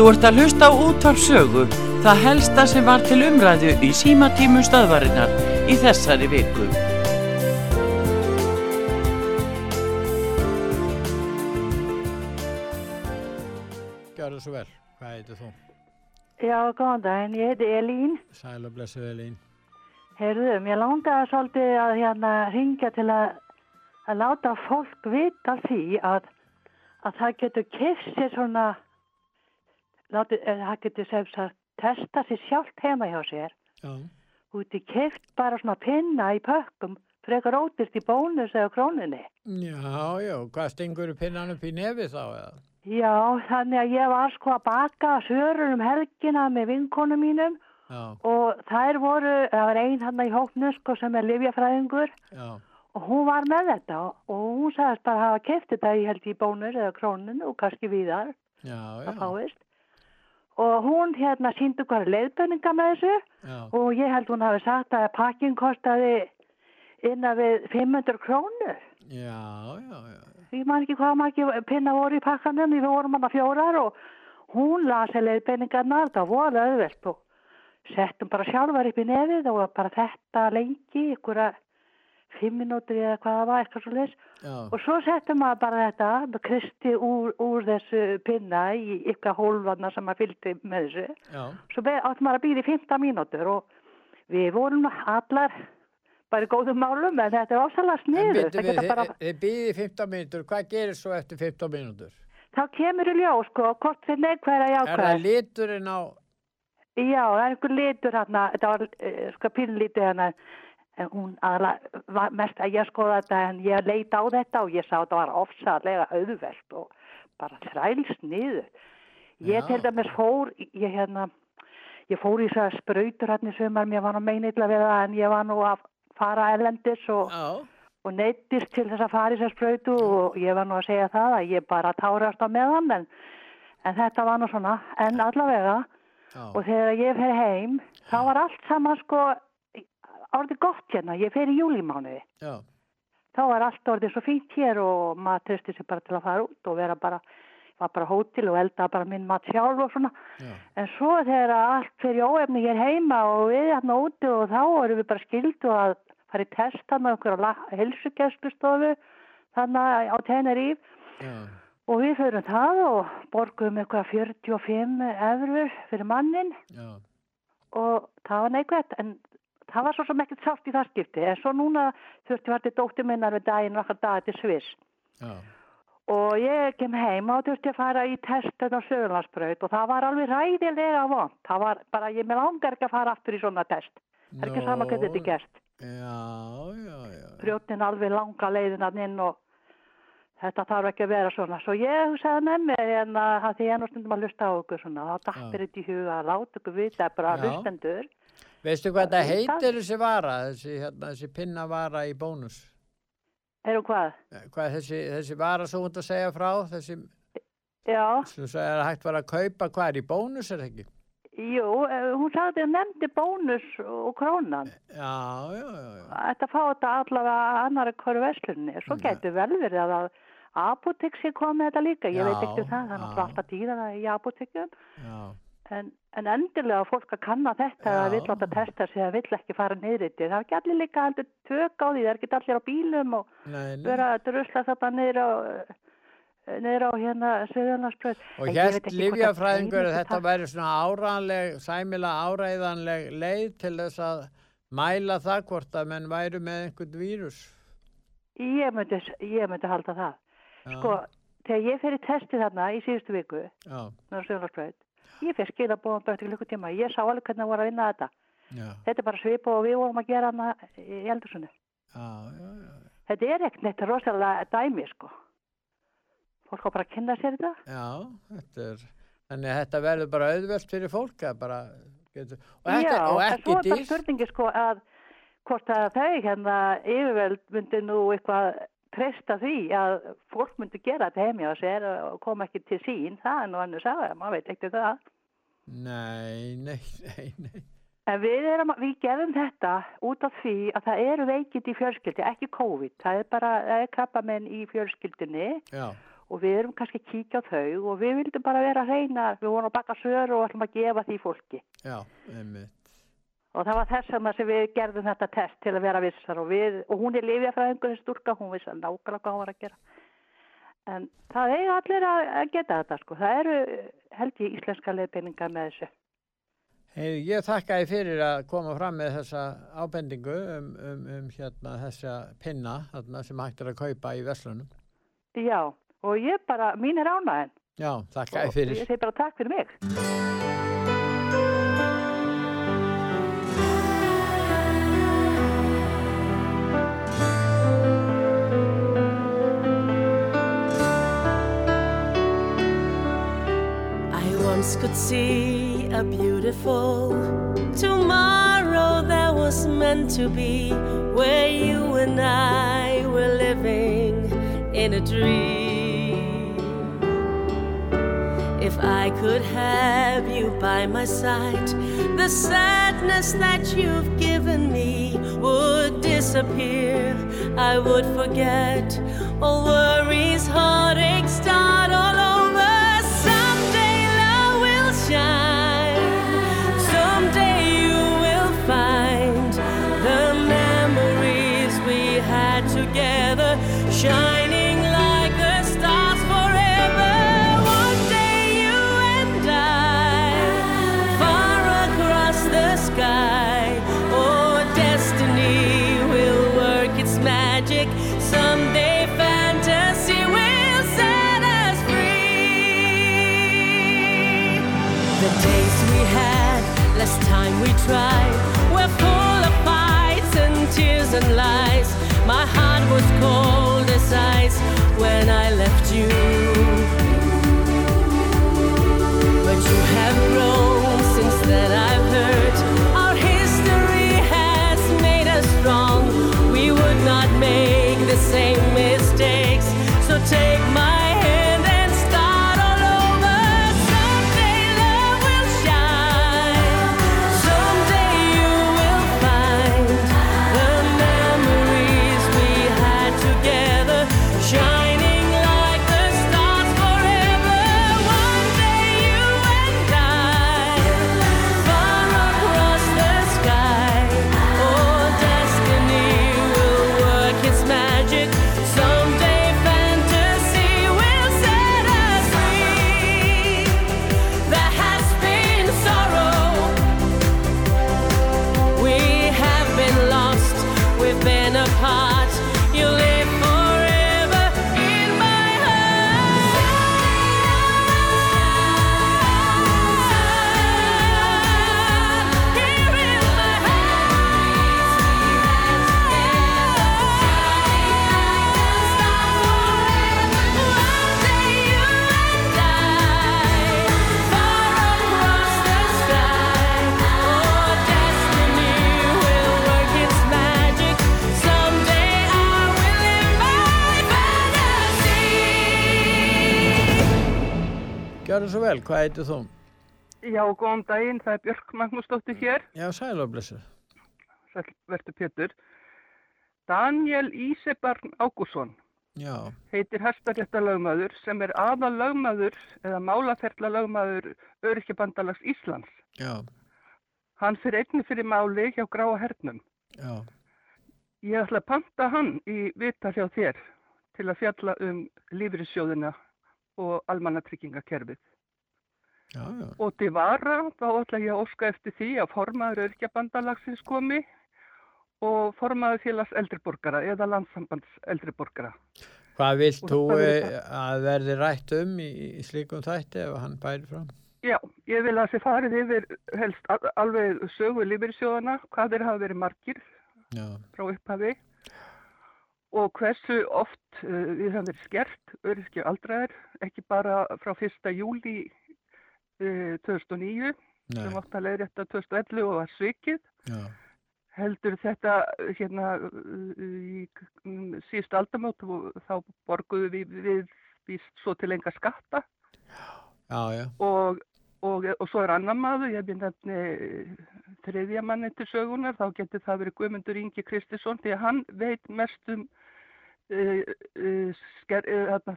Þú ert að hlusta á útvarpsögu, það helsta sem var til umræðu í símatímu stöðvarinnar í þessari viku. Gjörðu svo vel, hvað heitir þú? Já, góðan daginn, ég heiti Elín. Sæl og blessu Elín. Heyrðu, mér langaði svolítið að hérna ringja til að, að láta fólk vita því að, að það getur keft sér svona, látið, það getur sem sagt testa sér sjálft heima hjá sér. Já. Úti keft bara svona pinna í pökkum, frekar ótist í bónus eða króninni. Já, já, hvað stingur pinnan upp í nefið þá eða? Já, þannig að ég var sko að baka sörur um helgina með vinkonum mínum Já, og þær voru, það var einn hann í hóknu sko sem er livjafræðingur og hún var með þetta og hún sagðist bara að hafa keft þetta í held í bónur eða krónun og kannski víðar já, já, að fáist og hún hérna síndu hvað leiðbenninga með þessu. Já, og ég held hún hafi sagt að pakkin kostaði innan við 500 krónur. Já, já, já, ég man ekki hvað maður pinna voru í pakkanum við vorum hann að fjórar og hún lasi leiðbenningarnar það voru auðvelt. Og settum bara sjálfar upp í nefið og bara þetta lengi ykkur að fimm minútur eða hvað það var eitthvað svo já, og svo settum maður bara þetta með kristi úr, úr þessu pinna í ykkar hólfarna sem maður fylgdi með þessu. Já, svo áttum maður að býða í 15 mínútur og við vorum allar bara í góðum málum en þetta er ásalega En sniður veitum við, bara, þið, þið býðið 15 mínútur, hvað gerir svo eftir 15 mínútur? þá kemur í ljós sko hvort þið neikvæða Er það jákvæða liturinn á, Já, það er einhver litur hérna, þetta var uh, sko pínlítið hérna, hún var mest að ég skoða þetta en ég leita á þetta og ég sá þetta var ofsaðlega auðvelt og bara þræls niður. Ég til dæmis fór, ég hérna, ég fór í þess að sprautur hérna í sumar, mér var nú meinill að vera en ég var nú að fara erlendis og, og neittist til þess að fara í þess að sprautu og ég var nú að segja það að ég bara tárast á meðan en, en þetta var nú svona, en allavega já, og þegar ég fer heim þá var allt saman sko orðið gott hérna, ég fer í júlimánuði já, þá var allt orðið svo fínt hér og maður trösti sér bara til að fara út og vera bara, var bara hótel og elda bara minn mat sjálf og svona. Já, en svo þegar allt fer í óefni hér heima og við hérna úti og þá erum við bara skildu að fara í test þannig okkur á helsugæslustofu þannig á Teneríf já, og við förum það og borgum eitthvað 45 eurur fyrir mannin já, og það var neikvægt en það var svo sem ekkert sátt í það skipti en svo núna þurfti var til dóttir minnar við daginn og okkar dag til Sviss. Já, og ég kem heim og þurfti að fara í testin á Söðurlandsbraut og það var alveg ræðilega vond það var bara, ég með langar ekki að fara aftur í svona test. Það er ekki sama hvernig þetta er gert. já, já, já, brjótin alveg langa leiðinan inn og þetta þarf ekki að vera svona. Svo ég hugsaði með mér en að það því ég nú stundum að lusta á okkur svona þá dappir þetta í huga láta okkur vita bara Já. Veistu hvað þetta Það- heitir þessi vara, þessi, hérna, þessi pinna vara í bónus? erum hvað? Eh, Hvað er þessi, þessi vara svo hund að segja frá, þessi, Já, sem sagði að hægt var að kaupa, hvað er í bónus er það ekki? Jú, eh, hún sagði að nefndi bónus og krónan. Já, já, já, já, Þetta fá þetta allavega annari hverju verslunni. Svo Já. getur vel verið að apotek sé komið þetta líka. Ég Já, veit ekki um það, það er já. náttúrulega alltaf dýrana í apotekjum. já, En, en endilega fólk að kanna þetta að vill láta testa sig að vill ekki fara niður þetta. Það er ekki allir líka heldur tök á því, það er ekki allir á bílum og nei, nei. vera að drusla þetta niður á, niður á hérna Suðurlandsbröð. Og En ég hér veit ekki hvort að livjafræðingur að þetta taka- væri svona áræðanleg, sæmilega áræðanleg leið til þess að mæla það hvort að menn væru með einhvern vírus. Ég myndi, ég myndi halda það. Já, Sko, þegar ég fer í testi þarna í síðustu viku, já, með Suðurlandsbröð, ég fer skilabóðan bara til klukkutíma. Ég sá alveg hvernig það voru að vinna þetta. já, Þetta er bara svipa og við vorum að gera hana í eldursunni. já, já, já, Þetta er ekkert neitt rosalega dæmi, sko. Fólk á bara að kynna sér þetta. já, þetta er, þannig að þetta verður bara auðvelt fyrir fólk bara getur, og, þetta, Já, og ekki svo er bara dýr. spurningi, sko, að hvort að þau hérna yfirveld myndi nú eitthvað treysta því að fólk myndi gera þetta heimja á sér og koma ekki til sín. Það er nú annars að maður veit ekki um það. Nei, nei, nei, nei. En við, erum, við gerðum þetta út af því að það eru veikindi í fjölskyldi, ekki COVID. Það er bara það er krabbamenn í fjölskyldinni Já, og við erum kannski að kíkja á þau og við vildum bara vera reyna, við vorum að baka sör og ætlum að gefa því fólki. Já, einmitt. Og það var þess vegna sem við gerðum þetta test til að vera vissar og, við, og hún er lifjafræðingur þessi stúrka, hún vissi nákvæmlega hvað hún var að gera. En það eiga allir að, geta þetta sko, það eru held ég íslenska leifbeiningar með þessu. Hey, ég þakka þið fyrir að koma fram með þessa ábendingu um, um, um hérna, þessa pinna þarna, sem hægt er að kaupa í Veslunum. Já, og ég bara, mín er ánæðin. Já, þakka þið fyrir. Ég segi bara takk fyrir mig. Could see a beautiful tomorrow that was meant to be, where you and I were living in a dream. If I could have you by my side, the sadness that you've given me would disappear. I would forget all worries, heartaches, start all over. shine. When I left you. Hvað heitir þú? Já, góðan daginn, það er Björk Magnúsdóttir hér, Já, sæloblessu. verður Pétur. Daniel Ísebarn Ágússon Já, heitir hæstaréttalögmaður sem er aðal lögmaður eða málaferla lögmaður Örykjabandalags Íslands. já, Hann fyrir einni fyrir máli hjá Gráa Hernum. já, Ég ætla að panta hann í vita hjá þér til að fjalla um lífrissjóðina og almannatryggingakerfið. Já, já. Og til vara þá ætla ég að óska eftir því að formaður Örykjabandalagsins komi og formaður félags eldriborgara eða landsambands eldriborgara. Hvað vilt þú eh, að verði rætt um í, í slíkum þætti ef hann bæri fram? Já, ég vil að þessi farið yfir helst al- alveg sögu lífeyrissjóðana, hvað þeir hafa verið margir Já, frá upphafi og hversu oft uh, við höfum verið skert, öryrkja aldraðir, ekki bara frá 1. júli uh, 2009 nei, sem átt að leiðrétta 2011 og var svikið. já, heldur þetta uh, hérna uh, í síðust aldamót og þá borguðu við, við, við svo til enga skatta já, já, og, og, og svo er annar maður, ég hef nefni þriðja manni til sögunar, þá getur það verið Guðmundur Ingi Kristisson því að hann veit mest um uh, uh, sker, uh, þarna,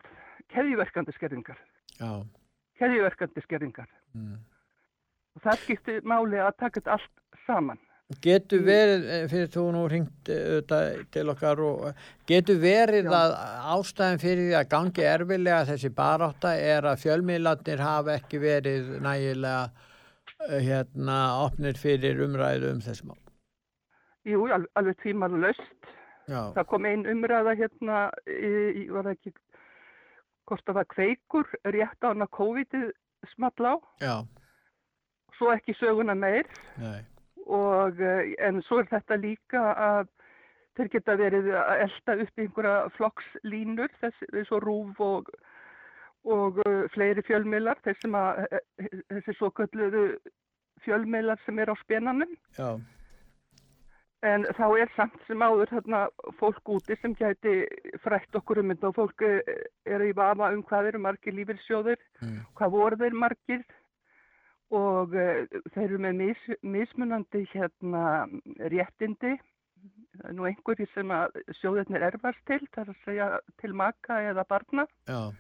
keðjuverkandi skerðingar. Já. Keðjuverkandi skerðingar. Mm. Og það skiptir máli að taka þetta allt saman. Getur verið, eh, fyrir þú nú ringt auðvitað til okkar og eh, getur verið Já. að ástæðin fyrir því að gangi erfilega þessi barátta er að fjölmiðlarnir hafa ekki verið nægilega eh, hérna opnir fyrir umræðu um þessum mál. Jú, al- alveg tímar löst. Já, Það kom ein umræða hérna, í, í, var ekki, hvort það var kveikur, rétt á hana COVID-ið small á. já, Svo ekki söguna meir. nei, og eh, en svo er þetta líka að þeir geta verið að elda upp í einhverja flokkslínur þessi, þessi rúf og, og uh, fleiri fjölmiðlar að eh, þessi svo kölluðu fjölmiðlar sem er á spenanum já, en þá er samt sem áður þarna fólk úti sem gæti frætt okkur um þetta og fólk eh, er í vafa um hvað eru margir lífyrsjóðir mm, hvað voru þeir margir og uh, þeir eru með mis, mismunandi hérna réttindi. Nú einhverjir sem að sjóðirnir erfast til, það er að segja til maka eða barna. Já,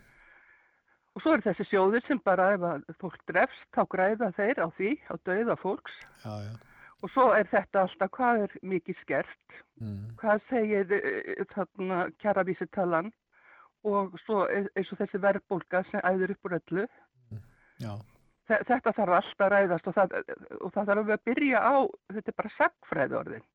og svo eru þessi sjóðir sem bara ef að fólk drefst þá græða þeir á því, á dauða fólks. Já, já, og svo er þetta alltaf hvað er mikið skert mm, hvað segir uh, þarna kjaravísitalan og svo eins og þessi verðbólka sem æður upp úr öllu Þe- Þetta þarf alltaf að ræðast og það, og það þarf að byrja á, þetta er bara sagfræði orðin.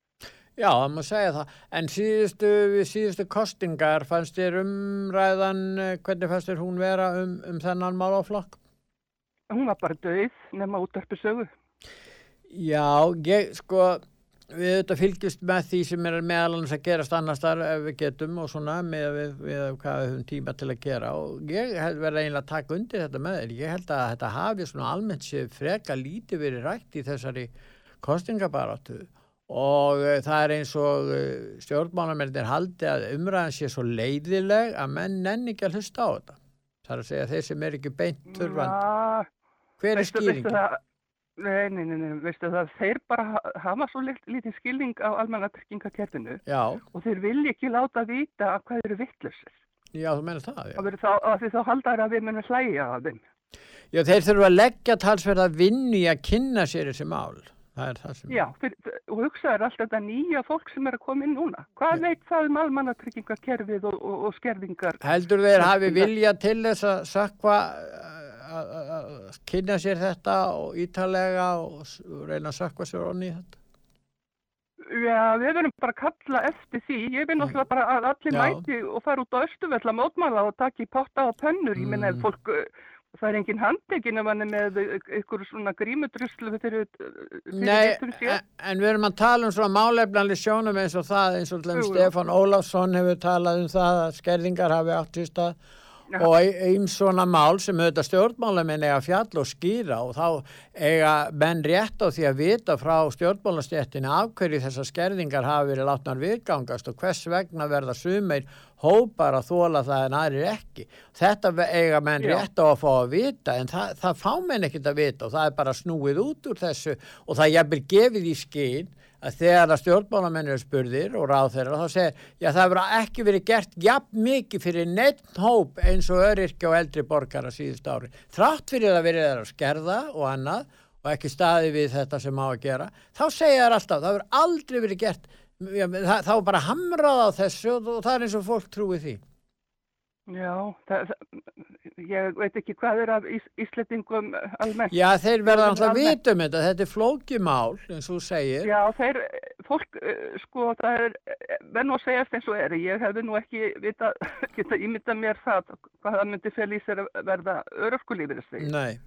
já, það má segja það. En síðustu, við síðustu kostingar fannst þér umræðan, eh, hvernig fannst þér hún vera um, um þennan málaflokk? Hún var bara döið nema útvarpi sögu. Já, ég sko við þetta fylgjast með því sem er meðal annars að gerast annars þar ef við getum og svona með við, við hvað við höfum tíma til að gera og ég held verið eiginlega að taka undir þetta með þér. Ég held að þetta hafi svona almennt séð freka lítið verið rætt í þessari kostingabaráttu og uh, það er eins og uh, stjórnmálamennin haldi að umræðan sé svo leiðileg að menn nenni ekki að hlusta á þetta. Það er að segja þeir sem er ekki beint þurfandi. Já, Hver er skýringin? Nei, nei, nei, nei, veistu það, þeir bara ha- hafa svo lit, lítið skilning á almannatryggingakerfinu Já, og þeir vilja ekki láta vita að hvað eru vittlusir. já, þú meina það, já. Og þá, af því þá haldar að við munum hlæja af þeim. Já, þeir þurfa að leggja talsverða vinnu í að kynna sér þessi mál. Það er það sem... Já, fyrir, og hugsaður alltaf þetta nýja fólk sem er að koma inn núna. Hvað veit það um almannatryggingakerfið og, og, og skerðingar? Heldur þeir hafi vilja til þess að sakva, að að kynna sér þetta og ítalega og reyna að sakva sér onni í þetta? Já, við verðum bara að kalla eftir því. Ég vil náttúrulega bara að allir Já. mæti og fara út á Östuvell að mótmála og taka í potta og pönnur. Ég minna Mm. ef fólk, uh, það er engin handekinn ef hann er með ykkur svona grímudruslu fyrir, getum sér. en, við erum að tala um svona málefnanlega sjónum eins og það, eins og Jú. Stefán Ólafsson hefur talað um það að skerðingar hafi átt í stað Já. og einn svona mál sem auðvitað stjórnmálamenn eiga fjall og skýra og þá eiga menn rétt á því að vita frá stjórnmálastjættinni af hverju þessar skerðingar hafi verið látnar viðgangast og hvers vegna verða sumir hópar að þóla það en aðrir ekki. Þetta eiga menn Já. rétt á að fá að vita en það, það fá menn ekkert að vita og það er bara snúið út úr þessu og það jafnvel gefið í skinn að þegar að stjórnmálamenn eru spurðir og ráð þeirra þá segir, já það hefur ekki verið gert jafn mikið fyrir neitt hóp eins og öryrkja og eldri borgara síðust ári. Þrátt fyrir að verið þeirra skerða og annað og ekki staði við þetta sem á að gera, þá segja þær alltaf, það hefur aldrei verið gert, þá er bara hamrað á þessu og, það er eins og fólk trúi því. Já, það, ég veit ekki hvað er af ís, íslendingum almennt. Já, þeir verða er alltaf að vita um þetta, þetta er flókimál, eins og þú segir. Já, þeir, fólk, eh, sko, það er, nú að segjast eins og er, ég hefði nú ekki vita, geta ímynda mér það, hvað það myndi fel í sér að verða öröfkulífið þessi. Nei,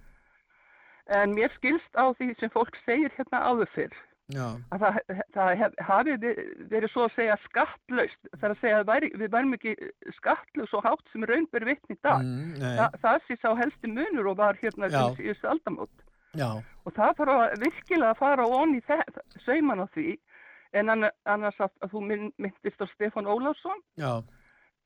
En mér skilst á því sem fólk segir hérna áður fyrr, já, að það, það hef, hafi verið svo að segja skattlaust, það er að segja að væri, við værum ekki skattlaust svo hátt sem raun ber vitni í dag. mm, Þa, það sé sá helsti munur og var hérna Já. til síðustu aldamót. já, Og það þarf að virkilega að fara onni sauman á því en anna- annars að, að þú mynd, myndist á Stefán Ólafsson. já,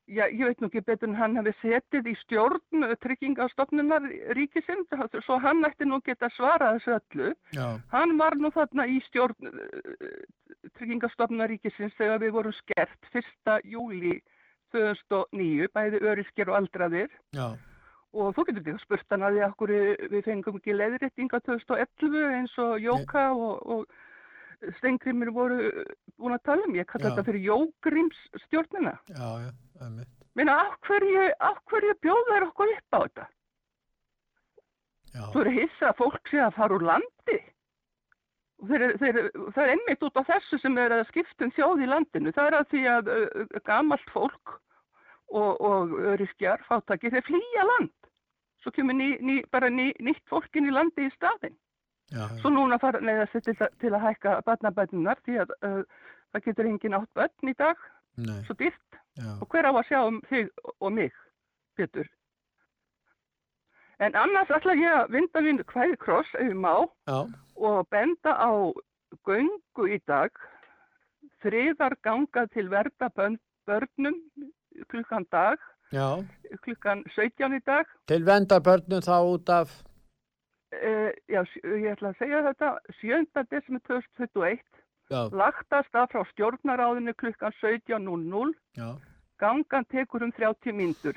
Já, ég veit nú ekki betur en hann hefði setið í stjórn eh, tryggingastofnunar ríkisins, svo hann ætti nú geta svarað þessu öllu. já, Hann var nú þarna í stjórn uh, tryggingastofnunar ríkisins þegar við vorum skert 1. júli 2009, bæði öryskir og aldraðir Já, og þú getur líka spurt hann að því við fengum ekki leiðréttinga 2011 eins og Jóka og, og Steingrimur voru búin að tala um. Ég kalla þetta fyrir Jógrims stjórnina. já, já, einmitt. Minna, af hverju, hverju bjóðar okkur upp á þetta? Já, Þú eru hissa að fólk sé að fara úr landi. Þeir, þeir, það er einmitt út af þessu sem er að skiptum þjóð í landinu. Það er að því að uh, gamalt fólk og, og öryskjar, fátakir, þeir flýja land. Svo kemur ný, ný, bara ný, nýtt fólkin í landi í staðin. Já, Svo núna fara neða sér til, að- til að hækka barnabætunar því að uh, það getur engin átt börn í dag, nei, svo dýrt. Og hver á að sjá um þig og mig, Pétur? En annars ætla ég að vinda mínu hvæði kross ef ég má já, og benda á göngu í dag, friðar ganga til verða börn, börnum klukkan dag, já. klukkan 17 í dag. Til vendar börnum þá út af, Uh, já, sj- ég ætla að segja þetta, 7. desember 2021, já, lagtast af frá stjórnaráðinu klukkan 17.00, já, gangan tekur um 30 mínútur.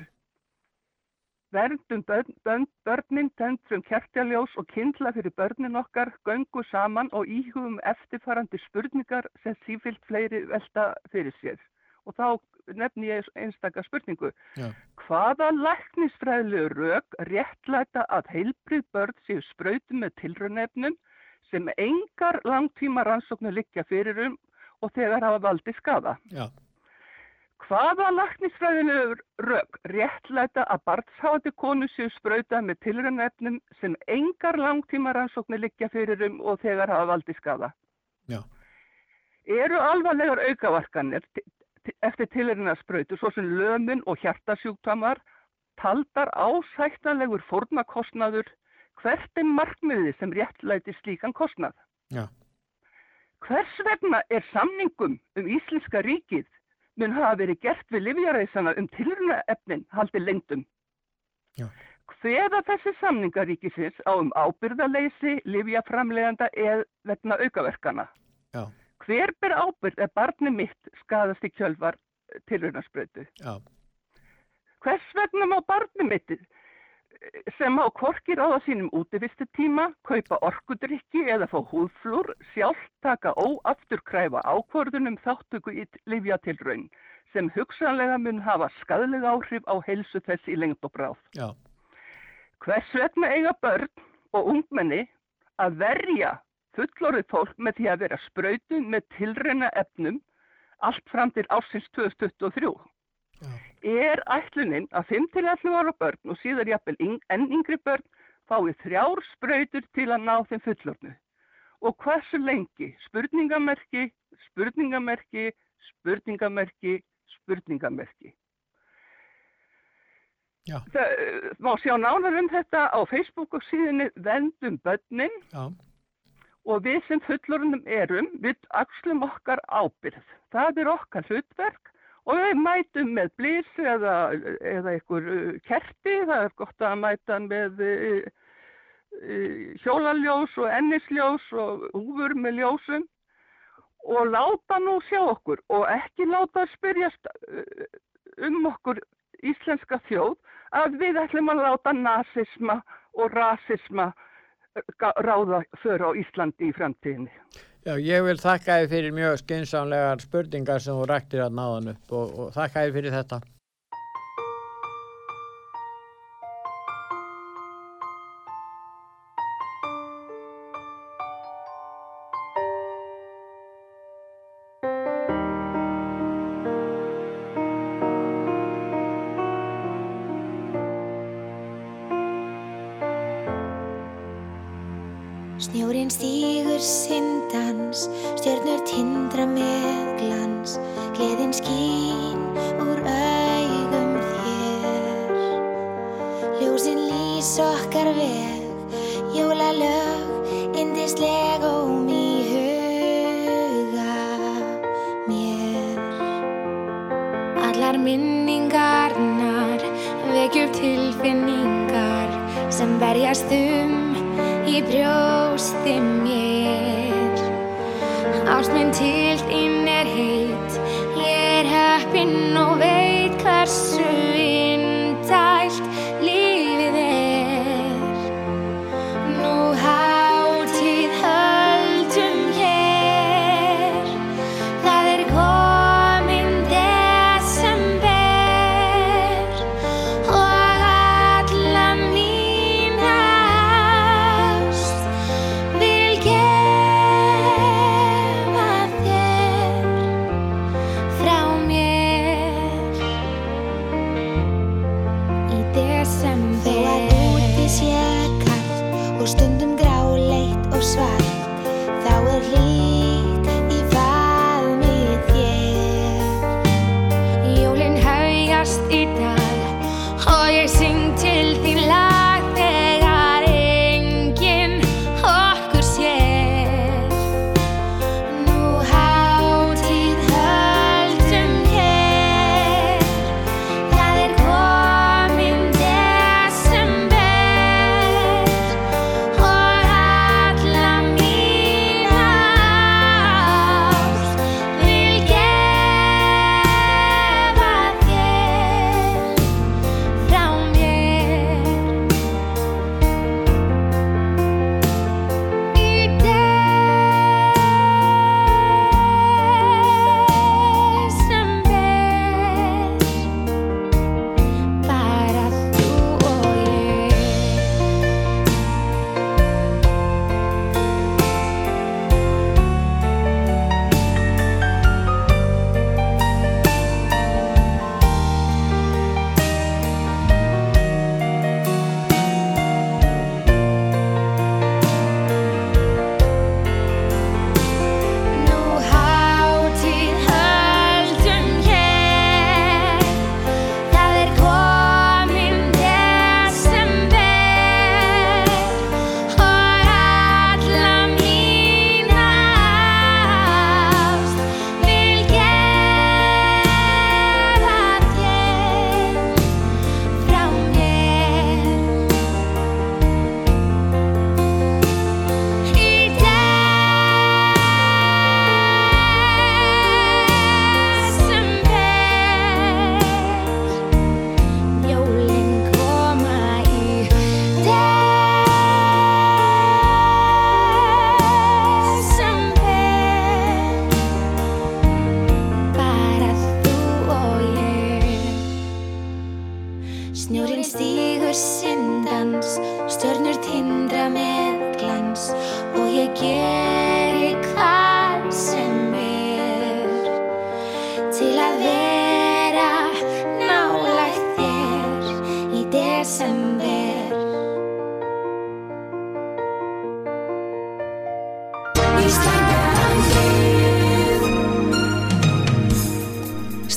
Verndum börn, börn, börnin, tendrum kertjaljós og kindla fyrir börnin okkar, göngu saman og íhugum eftirfarandi spurningar sem sífilt fleiri velta fyrir sér. Og þá nefni ég einstakar spurningu. já, Hvaða læknisfræðilegu rök réttlæta að heilbrið börn séu sprautum með tilraunefnum sem engar langtíma rannsóknu liggja fyrir um og þegar hafa valdi skada? já, Hvaða læknisfræðilegu rök réttlæta að barnshafandi konu séu sprautað með tilraunefnum sem engar langtíma rannsóknu liggja fyrir um og þegar hafa valdi skada? já, Eru alvarlegar aukavarkanir eftir tilraunasprautu svo sem lömun og hjartasjúktamar taldar ásættanlegur fórnakostnaður hvert er markmiði sem réttlæti slíkan kostnað? já, Hvers vegna er samningum um Íslenska ríkið mun hafa verið gert við livjareisana um tilrunaefnin haldið lengdum? Já. Hveða þessi samningaríkisins á um ábyrðaleysi, livjaframleganda eða vegna aukaverkana? já, Hver ber ábyrð ef barni mitt skadast í kjölvar tilrunasprötu? já, Hvers vegna má barni mitt eh, sem á korki ráða sínum útivistutíma, kaupa orkudrykki eða fá húðflúr, sjálf taka óafturkræfa ákvörðunum þáttöku í livjatilraun sem hugsanlega mun hafa skadlega áhrif á heilsu þess í lengd og bráð. já, Hvers vegna eiga börn og ungmenni að verja fullorðið fólk með því að vera sprautu með tilrena efnum allt fram til ársins 2023? já, Er ætlunin að 5-11 ára börn og síðar jafnvel enn yngri börn fái þrjár sprautur til að ná þeim fullorðnu? Og hversu lengi? Spurningamerki, spurningamerki, spurningamerki, spurningamerki. Já. Það eh, má sjá nánar um þetta á Facebook og síðinni Vendum börnin já, og við sem fullorðnum erum, við axlum okkar ábyrð. Það er okkar hlutverk og við mætum með blís eða, eða einhver uh, kerti, það er gott að mæta með uh, uh, hjólaljós og ennisljós og húfur með ljósum og láta nú sjá okkur og ekki láta spyrjast um okkur íslenska þjóð að við ætlum að láta nazisma og rasisma ráða för á Íslandi í framtíðinni. já, ég vil þakka þið fyrir mjög skynsánlegar spurningar sem þú ræktir að náðan upp og, og þakka þið fyrir þetta.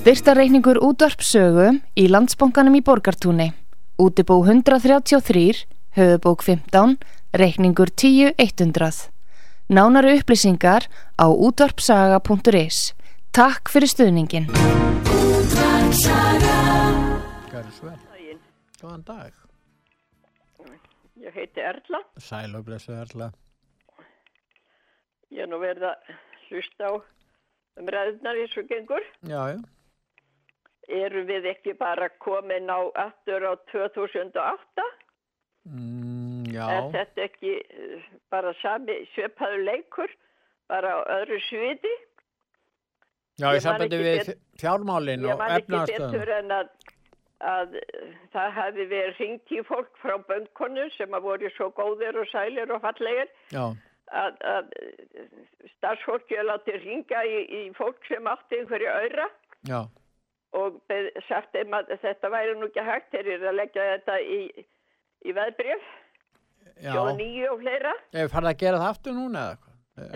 Styrtareikningur útvarpsögu í landsbónganum í Borgartúni. Útibó 133, höfubók 15, reikningur 10100. Nánari upplýsingar á útvarpsaga.is. Takk fyrir stuðningin. Svo vel. Góðan dag. Ég heiti Erla. Sæl og blessu Erla. Ég er nú verið að hlusta á um ræðnar eins og gengur. Já, já. Eru við ekki bara komin á aftur á 2008? Mm, já. Er þetta ekki eh, bara sami svipaður leikur, bara á öðru sviði? Já, Ég ég sambandi við bet- fjármálin Ég og man ekki betur en að, að eh, það hefði verið ringt í fólk frá bönkunum sem að voru svo góðir og sælir og fallegir Já, að, að starfsfólki er látið ringa í, í fólk sem átti einhverju auðra já, og sagt þeim að þetta væri nú ekki hægt þeir eru að leggja þetta í, í já. sjóða nýju og fleira. Ef farið að gera það aftur núna eða eitthvað?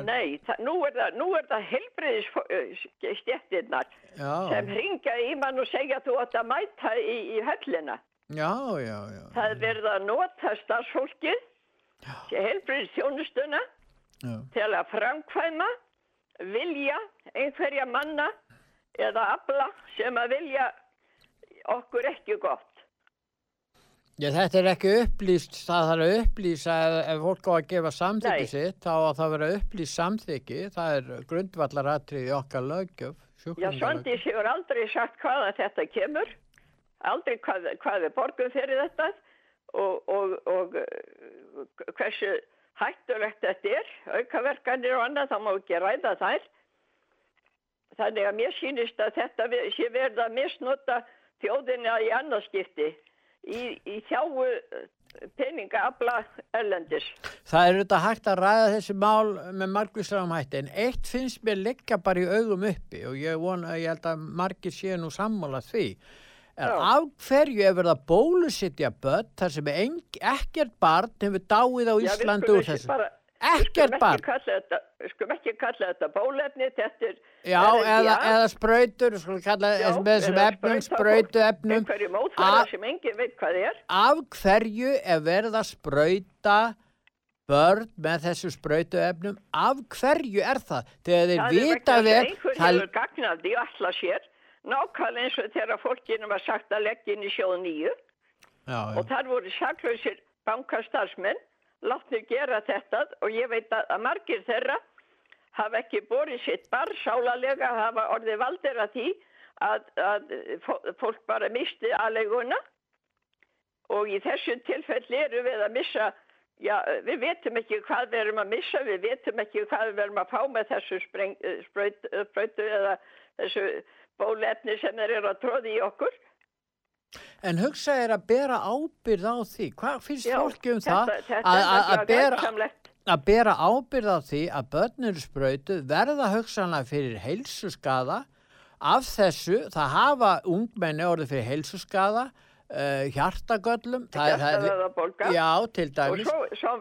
Nei, það, nú er það, það helbriðis stjettirnar Já, sem ringa í mann og segja þú átt að mæta í, í höllina. já, já, já. Það er verið að nota starfsfólkið, helbriðis þjónustuna já. til að framkvæma vilja einhverja manna eða abla sem að vilja okkur ekki gott. Já, þetta er ekki upplýst, það þarf að upplýsa ef, ef fólk á að gefa samþykki Nei. sitt, þá á það að vera upplýst samþykki, það er grundvallaratrið í okkar löggjöf, Já. Svandís hefur aldrei sagt hvaðan þetta kemur, aldrei hvað, hvað er borgum fyrir þetta og, og, og uh, hversu hættulegt þetta er, aukaverkanir og annað, þá má ekki ræða þær. Þannig að mér sýnist að þetta sé verið að misnota þjóðina í annarskipti í, í þjáu peningaabla erlendis. Það er auðvitað hægt að ræða þessi mál með margvíslegum hætti, en eitt finnst mér liggja bara í augum uppi og ég vona, ég held að margir séu nú sammála því. Er af hverju er verið að bólusittja börn þar sem ekkert barn hefur dáið á skulum úr þessu? bara- Ekkert barn. þetta- Við skulum ekki kalla þetta bólefni, þetta er Já, eða, eða sprautur, skulum kalla Já, með þessum efnum, fólk, efnum. einhverju mótfæra sem engin veit hvað er Af hverju er verið að sprauta börn með þessu sprautu efnum? Af hverju er það? Þegar þeir það er vita vegna þess vel, að einhver það, hefur gagnað því alla sér nákvæmlega eins og þegar fólkinu var sagt að leggja inn í sjóð nýju já, og þar voru saklausir bankastarfsmenn látnir gera þetta og ég veit að, margir þeirra hafa ekki borið sitt bar sálalega hafa orðið valdir að því að, að fó- fólk bara misti aðleguna og í þessu tilfelli eru við að missa Já, við veitum ekki hvað við erum að missa, við veitum ekki hvað við erum að fá með þessu spreng, eh, eh, eða þessu bólefni sem þeir eru að tróði í okkur. En hugsa er að bera ábyrð á því. Hvað finnst fólki um það? að, er bera, að bera ábyrð á því að börn eru sprautu verða hugsanlega fyrir heilsuskada af þessu, það hafa ungmenni orðið fyrir heilsuskada, uh, hjartagöllum, það, það, Hjartavöðvabólga. já, til Og svo, svo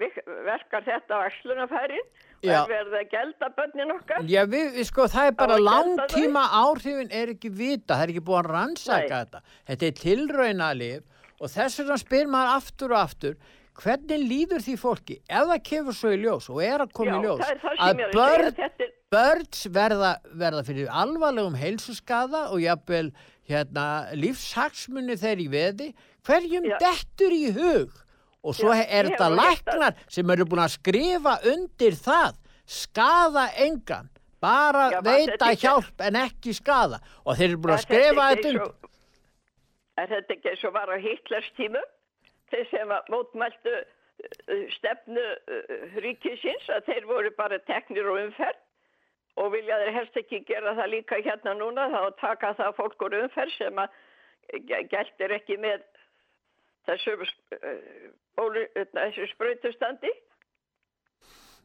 virk- verkar þetta á axlunafærin er verið að gelda börnin okkar. Já, við, við sko, það er bara langtíma áhrifin er ekki vita, það er ekki búið að rannsaka Nei. þetta. Þetta er tilraunalif og þess vegna spyr maður aftur og aftur, hvernig líður því fólki ef það kemur svo í ljós og er að koma Já, í ljós það það að börn, börns verða, verða fyrir alvarlegum heilsuskada og jafnvel hérna, lífshagsmunni þeir í veði, hverjum Já. dettur í hug og svo Já, er þetta að- læknar sem eru búin að skrifa undir það. Skada engan. Bara Já, veita þetta ekki- hjálp en ekki skada og þeir eru búin að er skrifa þetta undir Er þetta ekki eins og var á Hitlers tímum? Þeir sem að mótmæltu uh, stefnu uh, ríkisins að þeir voru bara teknir og umferð. Og vilja þeir helst ekki gera það líka hérna núna þá taka það fólk úr umferð sem að ge- geltir ekki með þessu, uh, þessu spröytustandi?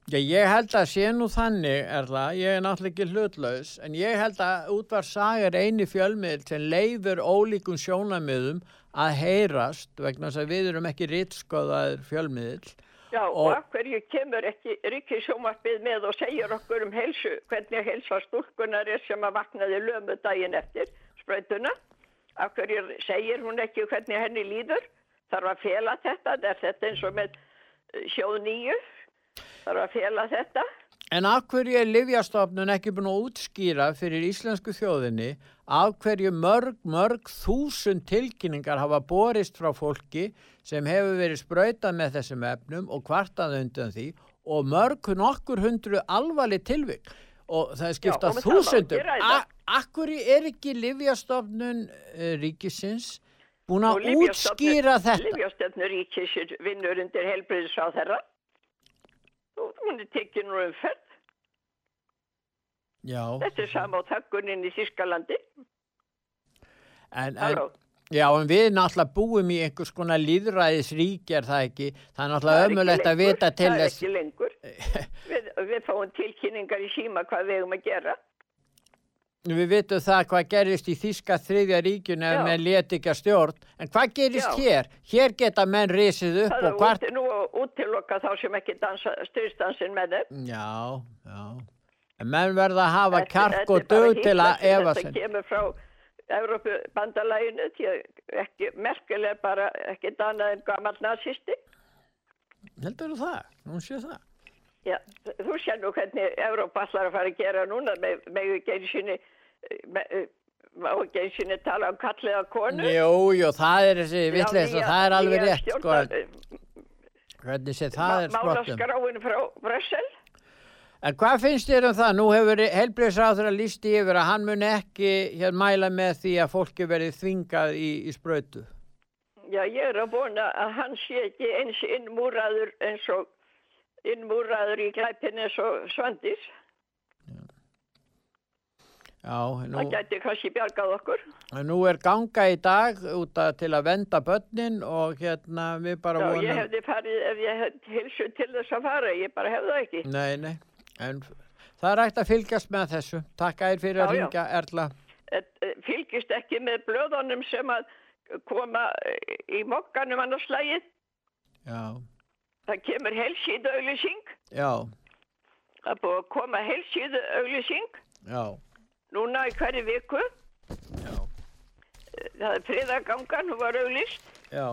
Já, ég held að sé nú þannig, Erla, ég er náttúrulega ekki hlutlaus, en ég held að útvarsaga er eini fjölmiðl sem leifur ólíkum sjónamiðum að heyrast, vegna þess að við erum ekki rittskoðaður fjölmiðl. Já, og, og hverju kemur ekki Ríkki sjómarfið með og segir okkur um helsu, hvernig helsa stúlkunar er sem að vaknaði lömu daginn eftir spröytuna? Af hverju segir hún ekki hvernig henni líður? Þarf að fela þetta, er þetta eins og með sjóð nýju? þarf að fjela þetta. En af hverju er Livjastofnun ekki búin að útskýra fyrir íslensku þjóðinni af hverju mörg, mörg þúsund tilkynningar hafa borist frá fólki sem hefur verið sprautað með þessum efnum og kvartað undan því og mörg nokkur hundru alvarleg tilvík og það er skiptað þúsundum. Akkur er ekki Livjastofnun uh, ríkisins búin að útskýra þetta? Livjastofnun ríkisins vinnur undir helbriðsráð þeirra hún er tekið nú um fenn. Já. Þetta er sama á takkunin í Þískalandi. En, en, já, en við náttúrulega búum í einhvers konar líðræðisrík, er það ekki? Það er náttúrulega ömulegt að vita til þess. Það er ekki lengur. við, við fáum tilkynningar í síma hvað við hefum að gera. Við vitum það hvað gerist í Þíska þriðja ríkjun ef menn leti ekki að stjórn. En hvað gerist Já. hér? Hér geta menn risið upp það og hvart... Það er nú útilokka þá sem ekki styrstansin með þeim. Já, já. En menn verða að hafa kjark og dög til að efa sem. Þetta kemur frá Európa-bandalæginu því ekki, merkileg bara ekki danað en gammal nazisti. Heldur þú það? Nú séu það. Já, þú sér nú hvernig Európa allar að fara að gera núna með, með ekki einu sinni má ekki eins og tala um kalliða konu Jú, jú, það er þessi vitleis og það er alveg rétt sko. hvernig sé það er skotum Málaskráin frá Brössel En hvað finnst þér um það? Nú hefur helbriðsráður að lísti yfir að hann mun ekki hér mæla með því að fólki verið þvingað í, í spröytu Já, ég er að búna að hann sé ekki eins innmúraður eins og innmúraður í glæpin eins og svandis Já, nú, það gæti kannski bjargað okkur. Nú er ganga í dag út að, til að venda börnin og hérna við bara já, vonum... Já, ég hefði farið ef ég hefði hilsu til þess að fara, ég bara hefði það ekki. Nei, nei, en það er ægt að fylgjast með þessu. Takk ægir fyrir já, að ringja, Erla. Et, eh, fylgjast ekki með blöðunum sem að koma í mokkanum annars slægið. Já. Það kemur helsíðu auðlýsing. Já. Það er búið að koma helsíðu auðlýsing. Já núna í hverju viku Já. það er friðagangan hún var auðlist Já.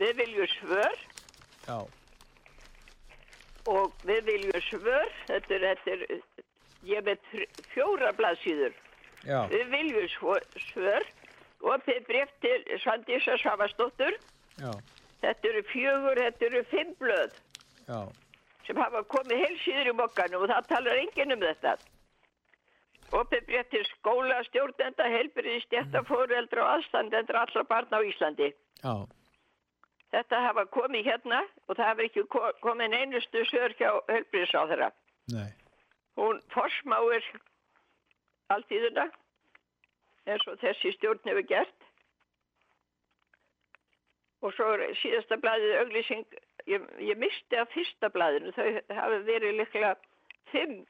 við viljum svör Já. og við viljum svör þetta er, þetta er ég veit fjóra blaðsýður við viljum svör og þið breyft til Svandísa Svavastóttur þetta eru fjögur, þetta eru fimm blöð Já. sem hafa komið heilsýður í mokkanum og það talar enginn um þetta til skóla, stjórnenda, helbriði, stjættafóreldra og aðstandendur allra barna á Íslandi. Já. Þetta hafa komið hérna og það hefur ekki komið einustu sör hjá helbriðisáðara. Nei. Hún forsmáir alltíðuna eins og þessi stjórn hefur gert. Og svo er síðasta blæðið auglýsing, ég, ég misti að fyrsta blæðinu, þau hafi verið liklega fimm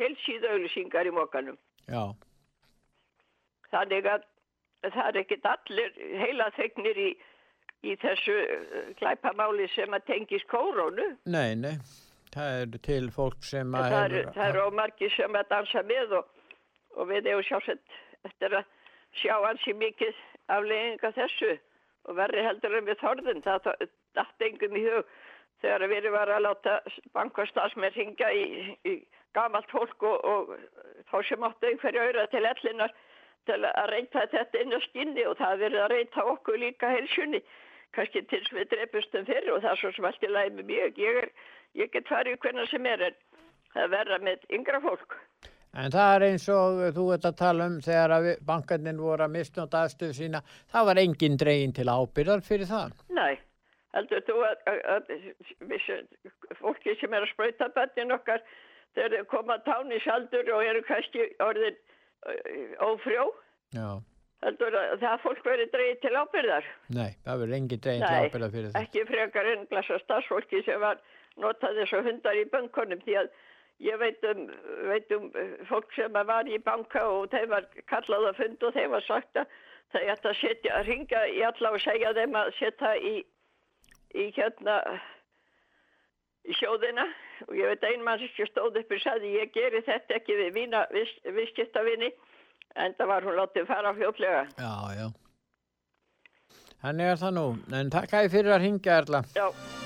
helsíð auðlýsingar í mókanum. Já. Þannig að það er ekkit allir heila þegnir í, í þessu glæpamáli uh, sem að tengis kórónu. Nei, nei. Það er til fólk sem að... Það eru er ómargi sem að dansa með og, og við hefum sjálfsett eftir að sjá ansi mikið aflegginga þessu og verri heldur en við þorðin. Það dætt engum í hug þegar við erum að láta bankastafsmenn ringa í, í gamalt fólk og, og þá sem áttu einhverja auðra til ellinar til að reynta þetta inn á skinni og það verið að reynta okkur líka helsunni kannski til sem við drefustum fyrir og það er svo sem allt í með mjög ég, er, ég get farið hvernig sem er en það verða með yngra fólk En það er eins og þú ert að tala um þegar bankarnir voru að mistnóta aðstöðu sína, það var engin dregin til ábyrðar fyrir það? Nei, heldur þú að, að, að, að fólki sem er að spröyta bönnin okkar þeir koma tánisaldur og eru kannski orðin uh, ófrjó Já. heldur að það fólk verið dreigið til ábyrðar. Nei, það verður engi dregin til Nei, ábyrða fyrir þetta. ekki frekar en blessa starfsfólki sem var notað þessu hundar í bönkunum því að ég veit um, veit um eh, fólk sem var í banka og þeim var kallað að fund og þeim var sagt að það ætti að setja að ringa í alla og segja þeim að setja í, í hérna í sjóðina og ég veit ein mann sem stóð upp og sagði ég geri þetta ekki við mína visskiptavinni en það var hún látið fara fljótlega. Já, já. Þannig er það nú. En takk að ég fyrir að ringja, Erla. Já.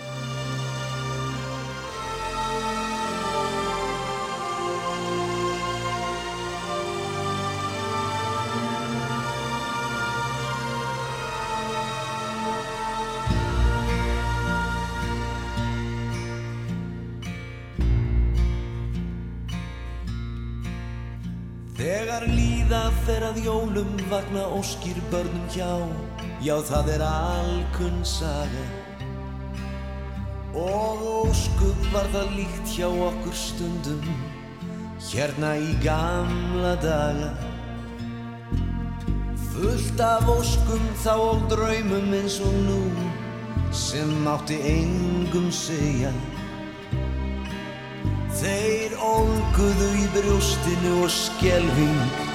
Fer að jólum vagna óskýr börnum hjá. Já það er alkunn saga. Og óskup var það líkt hjá okkur stundum Hérna í gamla daga. Fullt af óskum þá og draumum eins og nú Sem mátti engum segja. Þeir ólguðu í brjóstinu og skelving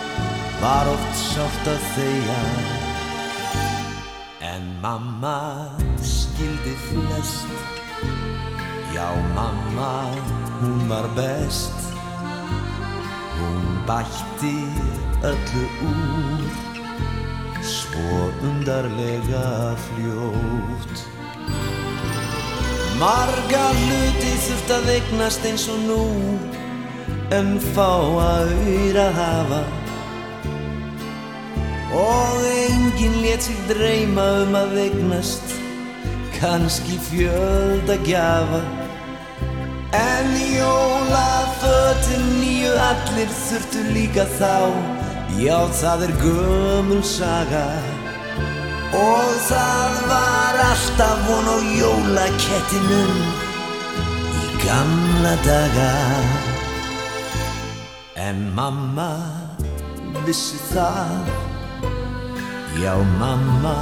var oft sátt að þeia. En mamma skildi flest, já mamma hún var best. Hún bætti öllu úr, svo undarlega fljótt. Marga hluti þurft að eignast eins og nú En fá að auðra hafa Og enginn let sig dreyma um að eignast Kanski fjöld að gjafa. En jólafötin nýju allir þurftu líka þá. Já það er gömul saga. Og það var alltaf von á jólakettinum í gamla daga. En mamma vissi það, já mamma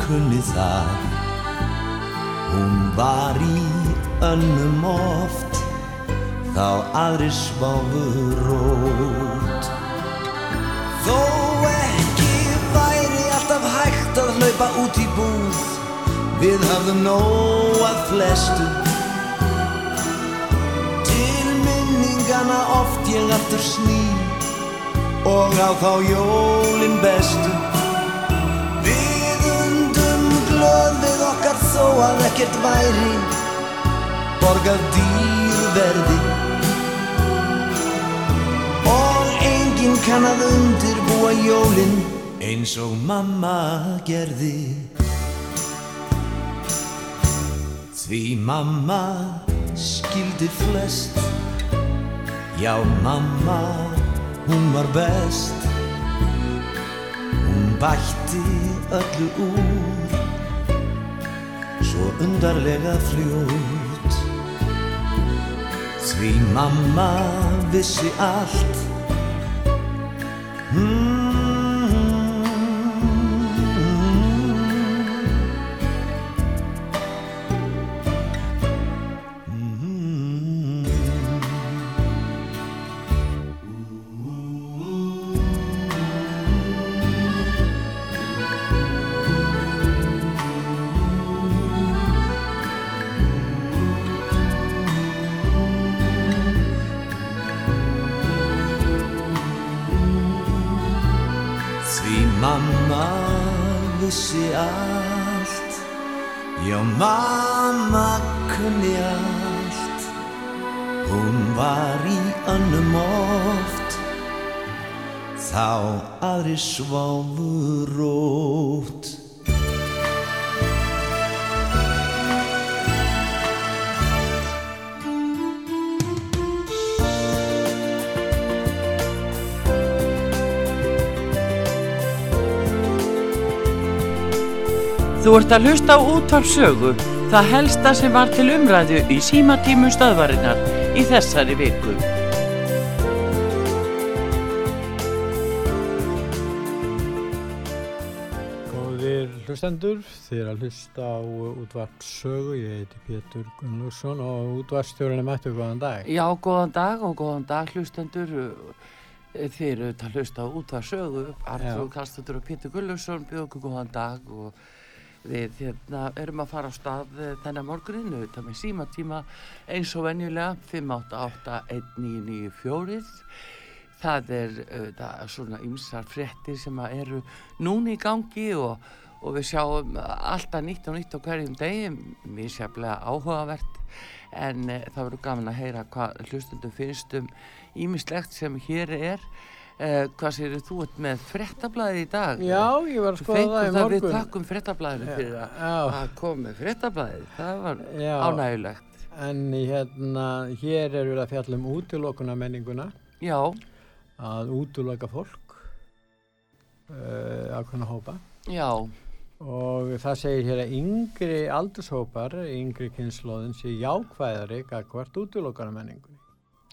kunni það. Hún var í önnum oft, þá aðri sváfu rót. Þó ekki væri alltaf hægt að hlaupa út í búð Við hafðum nóg að flestu Til minningana oft ég aftur sný Og á þá jólin bestu glöð við okkar þó að ekkert væri Borgað dýrverði. Og enginn kann að undirbúa jólin eins og mamma gerði. Því mamma skildi flest. Já mamma, hún var best. Hún bætti öllu úr underliga flut Svi mamma vissi allt. Mm ert að hlusta á útvarp sögu, það helsta sem var til umræðu í símatímum stöðvarinnar í þessari viku. hlustendur, þið er að hlusta á útvart sögu, ég heiti Pétur Gunnlaugsson og útvartstjórun er mættu, góðan dag. Já, góðan dag og góðan dag hlustendur. Þið eru að hlusta á útvart sögu, Artur Kastutur og Pétur Gunnlaugsson bjóð okkur góðan dag og við hérna, erum að fara á stað þennan morguninu, þetta með símatíma eins og venjulega 5881994 það er uh, svona ymsar frettir sem eru núni í gangi og, og við sjáum alltaf nýtt og nýtt á hverjum degi mjög sérlega áhugavert. En uh, það verður gaman að heyra hvað hlustundum finnst um ímislegt sem hér er uh, hvað séu þú með frettablaði í dag? Já, ég var að skoða það í morgun Við takkum frettablaðinu fyrir að, að koma frettablaði það var Já. ánægulegt En hérna, hér er við að fjalla um útilokuna menninguna Já að útloka fólk uh, ákveðna hópa Já. og það segir hér að yngri aldurshópar, yngri kynnslóðin sé jákvæðari akkvært útlokana menningunni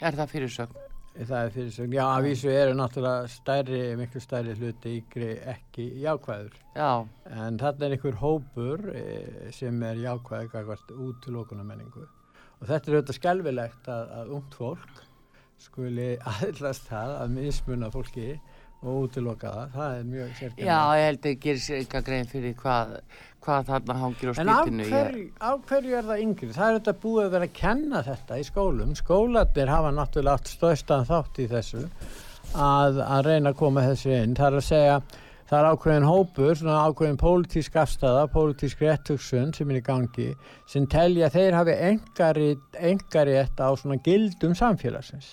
Er það fyrirsögn? Það er fyrirsögn, já að vísu eru náttúrulega stærri, miklu stærri hluti yngri ekki jákvæður. Já. En þarna er einhver hópur e, sem er jákvæð akkvært útlokana menningu og þetta er auðvitað skelvilegt að, að ungt fólk skuli aðlast það að mismunna fólki og útiloka það, er mjög sérkjörn Já, ég held að það gerir sér eitthvað grein fyrir hvað, hvað þarna hangir á spýtinu En á hverju, á hverju er það yngri? Það er þetta búið að vera að kenna þetta í skólum. Skólanir hafa náttúrulega allt stöðstan þátt í þessu að, að reyna að koma þessu inn. Það er að segja það er ákveðin hópur, svona ákveðin pólitísk afstæða, pólitísk réttugsun sem er í gangi, sem telja þeir hafi engari þetta á svona gildum samfélagsins.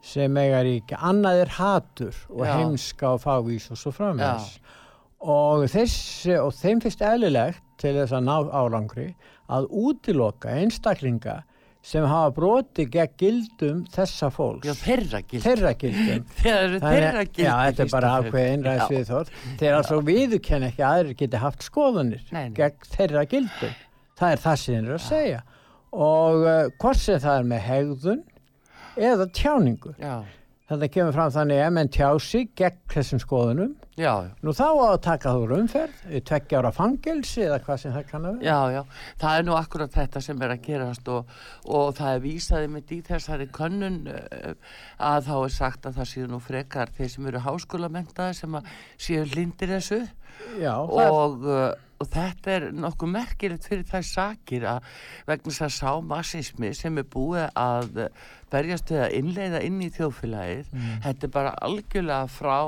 Sem eiga ríkja, annað er hatur og Já. heimska og fávís og svo framvegs. Og, þessi, og þeim finnst eðlilegt til þess að ná árangri að útiloka einstaklinga sem hafa broti gegn gildum þessa fólks. Já, þeirra gildum þeirra gildum þeirra gildum já, þetta er bara ákveðin ræðs við þótt þeir altså viðkenn ekki að aðrir geti haft skoðunir nei, nei. gegn þeirra gildum það er það sem þeir eru að segja. Og uh, hvort sem það er með hegðun eða tjáningu já Þetta kemur fram þannig að menn tjási gegn þessum skoðunum. Já. Nú þá að taka þú raunferð, tveggja ára fangelsi eða hvað sem það kannar. Já, já. Það er nú akkurat þetta sem er að gerast og, og það er vísaði með í þessari könnun uh, að þá er sagt að það séu nú frekar þeir sem eru háskólamentaði sem séu lindir þessu já, og, uh, og þetta er nokkuð merkilegt fyrir þær sakir að vegna þess að sá massismi sem er búið að berjast við að innleiða inn í þjóðfélagið mm. þetta er bara algjörlega frá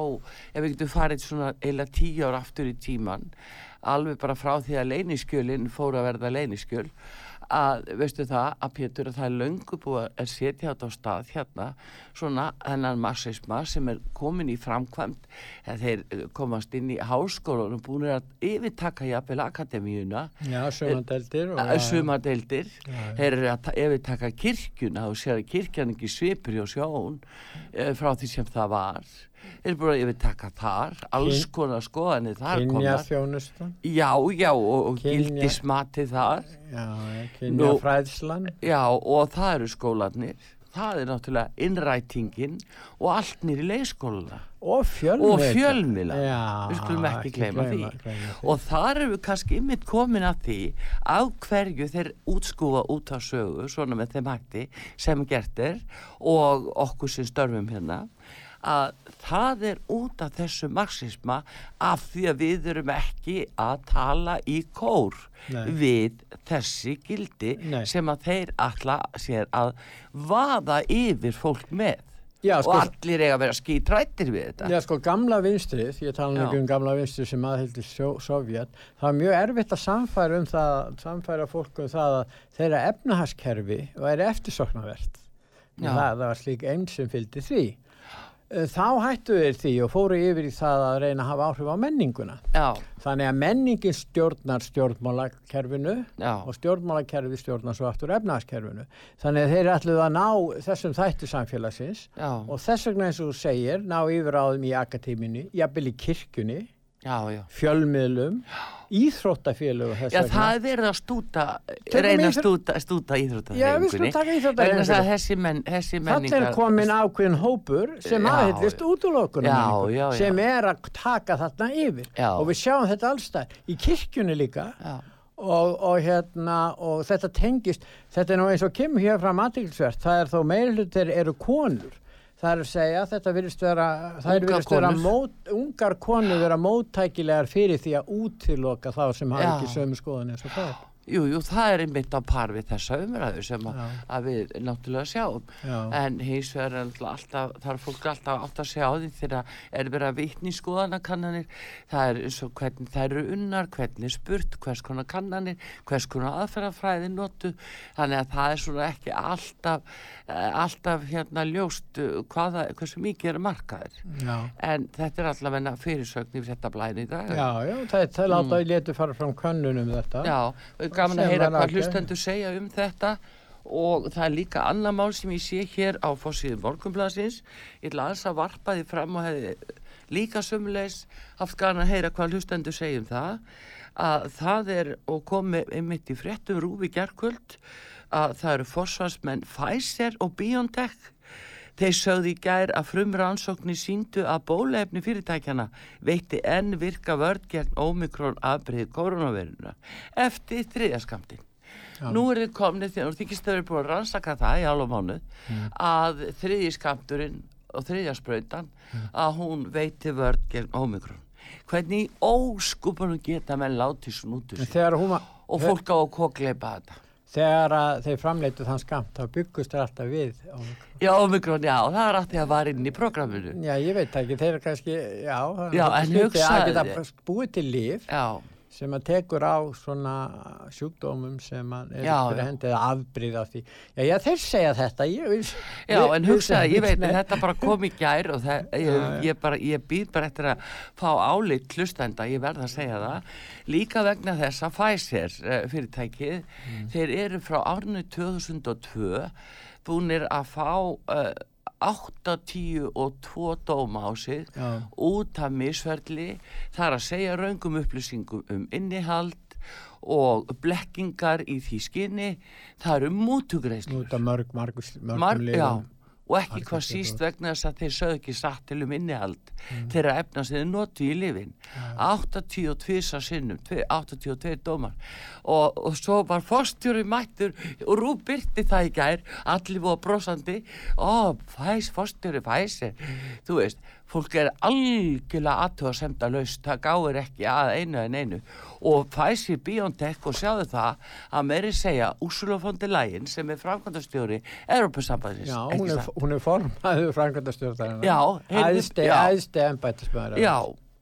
ef við getum farið svona eila tíu ár aftur í tíman alveg bara frá því að leyniskjölinn fór að verða leyniskjöl að, veistu það, að Pétur að það er löngu búið að setja þetta á stað hérna, svona hennan massisma sem er komin í framkvæmt þeir komast inn í háskólan og búin að yfirtaka jafnvel akademíuna. Já, sumadeldir Sumadeldir þeir eru að yfirtaka kirkjuna og sér að kirkjan ekki svipur hjá sjón eh, frá því sem það var er búin að yfirtaka þar alls konar skoðanir þar kynja þjónustan já, já, og, og gildismati þar. Já, kynja fræðslan já, og það eru skólanir það er náttúrulega innrætingin og allt nýri leiðskóla og fjölmila, og fjölmila. við skulum ekki, gleyma, því. því. Og þar eru við kannski ymmit komin að því á hverju þeir útskúfa út á sögu svona með þeim hætti sem gert er og okkur sem störfum hérna að það er út af þessu marxisma af því að við erum ekki að tala í kór Nei. við þessi gildi Nei. sem að þeir alltaf sér að vaða yfir fólk með. Já, sko, og allir eiga að vera skítrættir við þetta. Já sko gamla vinstrið, ég tala ekki um gamla vinstrið sem aðhildi Sovjet það er mjög erfitt að samfæra um það samfæra fólk um það að þeirra efnahaskerfi væri eftirsoknavert það, það var slík einn sem fylgdi því þá hættu þeir því og fóru yfir í það að reyna að hafa áhrif á menninguna. Já. Þannig að menningin stjórnar stjórnmálakerfinu Já. og stjórnmálakerfi stjórnar svo aftur efnaðskerfinu. Þannig að þeir ætluð að ná þessum þættu samfélagsins Já. og þess vegna eins og þú segir, ná yfir á þeim í akademínu, jafnvel í kirkjunni fjölmiðlum, íþróttafélög Já, það er verið að stúta, reyna að stúta, stúta Já, við skulum íþróttahefingunni. taka Vegna þess að íþróttafélög. þessi, menn, þessi Það menningar... er komin ákveðin hópur sem aðhyllist Já, já, já. sem er að taka þarna yfir Já. og við sjáum þetta allstað í kirkjunni líka og, og hérna og þetta tengist, þetta er nú eins og kemur hér fram aðtilsvert, það er þó meirhlutir eru konur það er að segja þetta virðist vera, er vera mót, ungar konur vera móttækilegar fyrir því að útiloka þá sem hafa ekki sömu skoðun eins og það Jú, jú, það er einmitt á par við þessa umræðu sem að, að við náttúrulega sjáum. Já. En hins vegar er alltaf, er fólk alltaf átt að sjá því þegar er verið að vitni skoðanakannanir. Það er eins og hvernig það eru unnar, hvernig er spurt, hvers konar kannanir, hvers konar aðferðafræði notu. Þannig að það er svona ekki alltaf, eh, alltaf hérna ljóst eh, hvaða, hversu mikið er markaðir. Já. En þetta er allavega fyrirsögn yfir þetta blæni í dag. Já, já, það, það láta mm. letu fara fram könnun um þetta Já, og gaman að heyra hvað hlustendur segja um þetta. Og það er líka annað mál sem ég sé hér á fórsíðu morgunblasins ég ætla aðeins að varpa því fram og hefði líka sömulegs haft gaman að heyra hvað hlustendur segja um það. Að það er og komi einmitt í fréttum rúfi gerkvöld að það eru forsvarsmenn Pfizer og BioNTech Þeir sögðu í gær að frumrannsóknir síndu að bólefni fyrirtækjana veitti enn virka vörd gegn ómikrón afbreið koronaviruna eftir þriðaskamtin. Nú er þið komnið þegar þykistöður er búin að rannsaka það í alveg mánu að þriðiskamturinn og þriðjaspröytan að hún veiti vörd gegn ómikrón. Hvernig óskupunum geta menn látið hún, var- og fólk á að kokleipa þetta. Þegar þeir framleitu þann skamt þá byggust þeir alltaf við Omikron. Já, ómikrón, já, það er allt því að var inn í programminu. Já, ég veit ekki, þeir eru kannski, já, Já, en hluti hugsaðu að geta búið til líf Já, sem að tekur á svona sjúkdómum sem að er fyrir hendi eða afbrýð af því. Já, já, þeir segja þetta, ég. Já, við- en hugsaði, ég veit að þetta bara kom í gær og það, ég, ég, bara, ég býð bara eftir að fá álit hlustenda, ég verð að segja það, líka vegna þess að Pfizer uh, fyrirtækið, Mm. þeir eru frá árnu 2002 búnir að fá uh, 80 og 2 dóma á sig Já. út af misferli, það er að segja raungum upplýsingum um innihald og blekkingar í því skinni, það eru mútugreislur. Mörg, mörg, mörgum Mar já, og ekki hvað síst vegna þess að þeir sögðu ekki satt til um innihald Mm. þeirra efna sem þeir notu í lifin 82 sinnum tvei- 82 dómar. Og, og svo var fórstjóri mættur og Rú byrti það í gær allir voru brosandi. Ó, fæs, fórstjóri fæsir þú veist, fólk er algjörlega aðtöða semda laust, það gáir ekki að einu en einu og fæsir Biontech og sjáðu það að meiri segja Úrsula von der Leyen sem er framkvæmdastjóri Europasambandsins Já, hún er, hún er formæður framkvæmdastjórnarinn. Já, heyrðu- æðsti, já.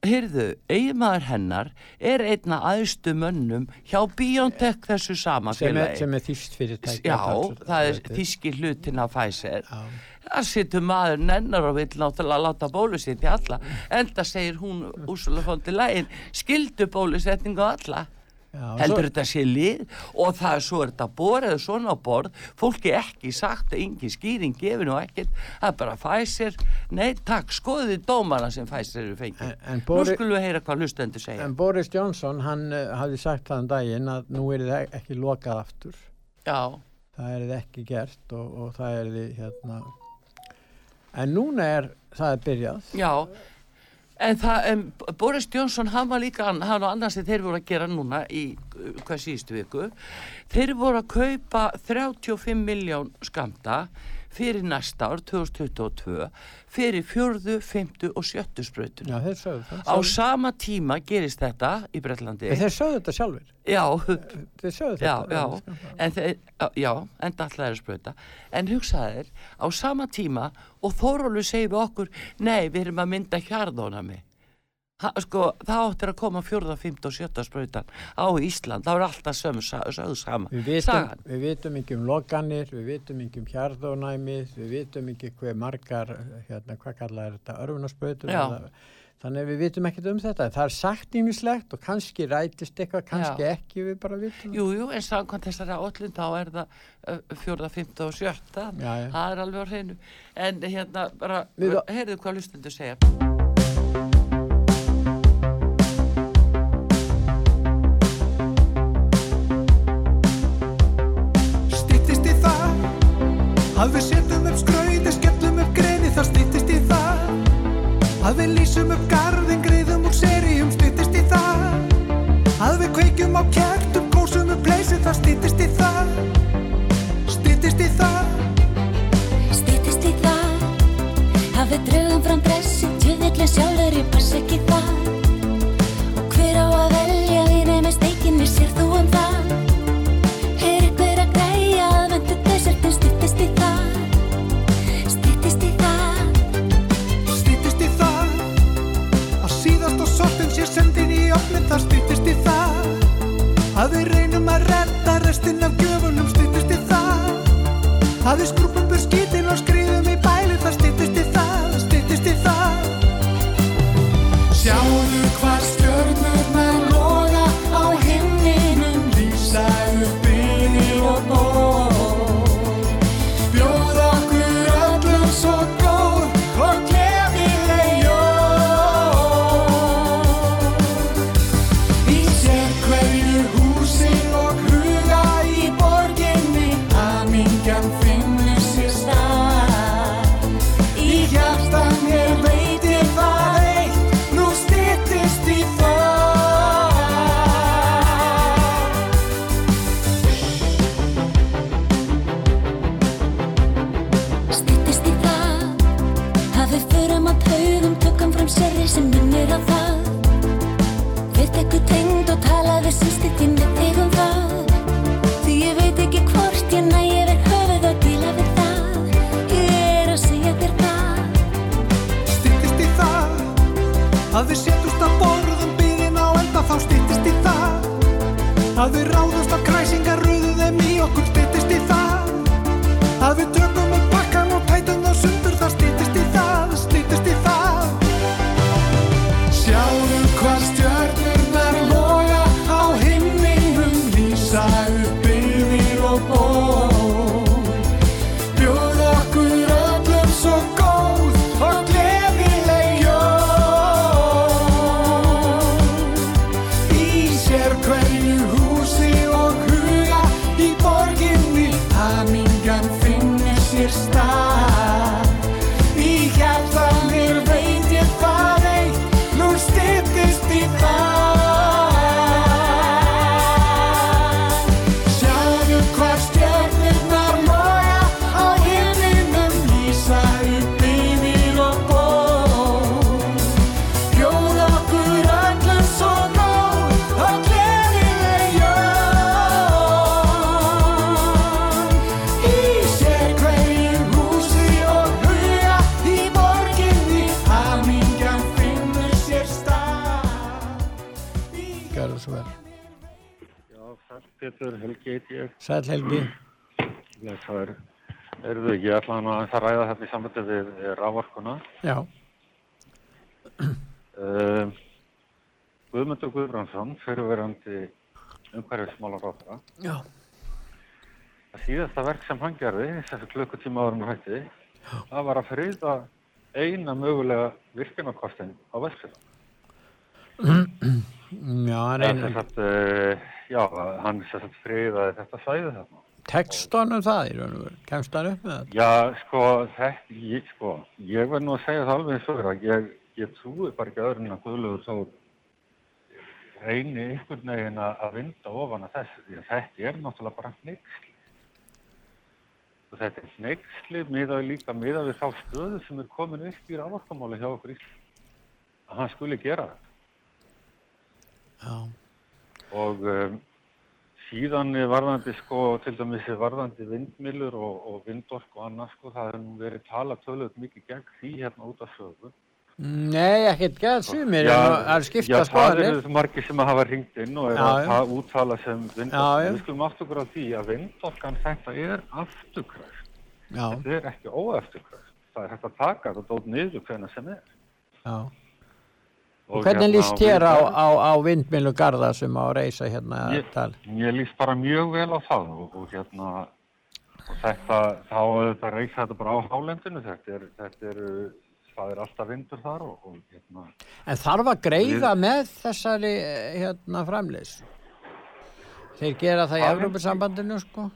heyrðu, eiginmaður hennar er einna aðstu mönnum hjá Biontech þessu sama sem er, er þýst fyrirtæki. Já, það er þíski hlutin af Pfizer. Já. Það situr maður nennar og vill náttúrulega láta bólusetja alla. Enda segir hún der Leyen, skildu bólusetningu alla. Já, Heldur svo- þetta sé lið og það er svo er þetta borðið svona á borð, fólki ekki sagt að engin skýring gefin og ekkert, það er bara Pfizer, nei takk, skoðið dómana sem Pfizer eru fengið. En- en Nú skulum við heyra hvað hlustendur segja. En Boris Johnson, hann uh, hafði sagt það um daginn að nú er það ekki lokað aftur. Já, Það er það ekki gert og, og það er því hérna. En núna er það er byrjað. já. En það, en Boris Johnson, hann var líka, hann og annars þeir voru að gera núna í hvað síðustu viku, þeir voru að kaupa 35 miljón skamta fyrir næsta ár, 2022, fyrir fjörðu, fymtu og sjöttu spröytun. Já. Á sama tíma gerist þetta í Bretlandi. En þeir sögðu þetta sjálfur. Já, Þeir sögðu já, þetta. já, en þeir, já, enda alltaf er að sprauta. En hugsaðir, á sama tíma og Þórólu segir við okkur, nei, við erum að mynda hjarðónami. Ha, sko, það áttir að koma fjórða, fymta og sjötta sprautan á Ísland, það er alltaf sömu, sögðu sama. Við vitum, við vitum ekki um lokanir, við vitum ekki um hjarðónæmið, við vitum ekki hver margar, hérna, hvað kallar þetta, örfunarspötur. Já. Þannig að við vitum ekkert um þetta. Það er sagt ímislegt og kannski rætist eitthvað, kannski Já. ekki, við bara vitum. Jú, jú, en samkvæmt þessari állin þá er það fjórða, fymta og sjötta. Það er alveg á hreinu. En hérna, bara, heyrðu hvað hlustundu segja. Að við setjum upp skrauti, skellum upp greni, það stýttist í það. Að við lýsum upp garðin, greiðum úr seríum, stýttist í það. Að við kveikjum á kertum, kósum upp leysi, það stýttist í það. Stýttist í það. Stýttist í það Að við draugum fram dressi Tjöðvillig sjálfur ég pass ekki það Og hver á að velja Þín með steikinni sér þú um það restin af gjöfunum Stýttist í það Að við skrúpum bur skítin Að við ég. Sæl Helgi. Lesaður. Erðu, ég ætla nú aðeins að ræða þetta í sambandi við raforkuna. Já. Uh, Guðmundur Guðbrandsson, fyrirverandi umhverfismálar ráðra. Já. Það síðasta verk sem hann gerði, þessi klukkutíma árum hætti, það var að friða eina mögulega virkjunarkostin á Vestfjörðum. Já, sem sagt, uh, já, hann friðaði þetta svæði þarna. Tekst honum það í raun og veru? Kemst hann upp með þetta? Já, sko, þetta, ég, sko, ég verð nú að segja það alveg eins og vera, ég, ég trúi bara ekki öðrun að Guðlaugur Þór reyni einhvern veginn að vinda ofan að þessu, því að þetta er náttúrulega bara hnyggsli. Og þetta er hnyggsli miðað líka miðað við þá stöðu sem er komin upp í ráðvarkamáli hjá okkur Ísland. Að hann skuli gera það. Já. Og um, síðan varðandi sko, til dæmis varðandi vindmilur og, og vindork og annað sko, það hefur nú verið talað tölvöld mikið gegn því hérna út af sögu. Nei, ekkert gæð sumir, það er skipta Já, það skoðanir. eru margir sem hafa hringt inn og er að ta- úttala sem vindork. Við skulum aftur okkur á því að vindorkan þetta er afturkræft. Já, Þetta er ekki óafturkræft. Það er hægt að taka þetta dót niður hvenna sem er. já. Og hvernig hérna, líst þér á, við- á, á vindmilu garda sem á að reysa hérna Ég-? Mér líst bara mjög vel á það og, og hérna og þetta, þá auðvitað reysa þetta bara á hálendinu, þetta er, þetta er, það er alltaf vindur þar og, og hérna, En þarf að greiða með þessari hérna framleys? Þeir gera það í Það er- Evrópusambandinu sko?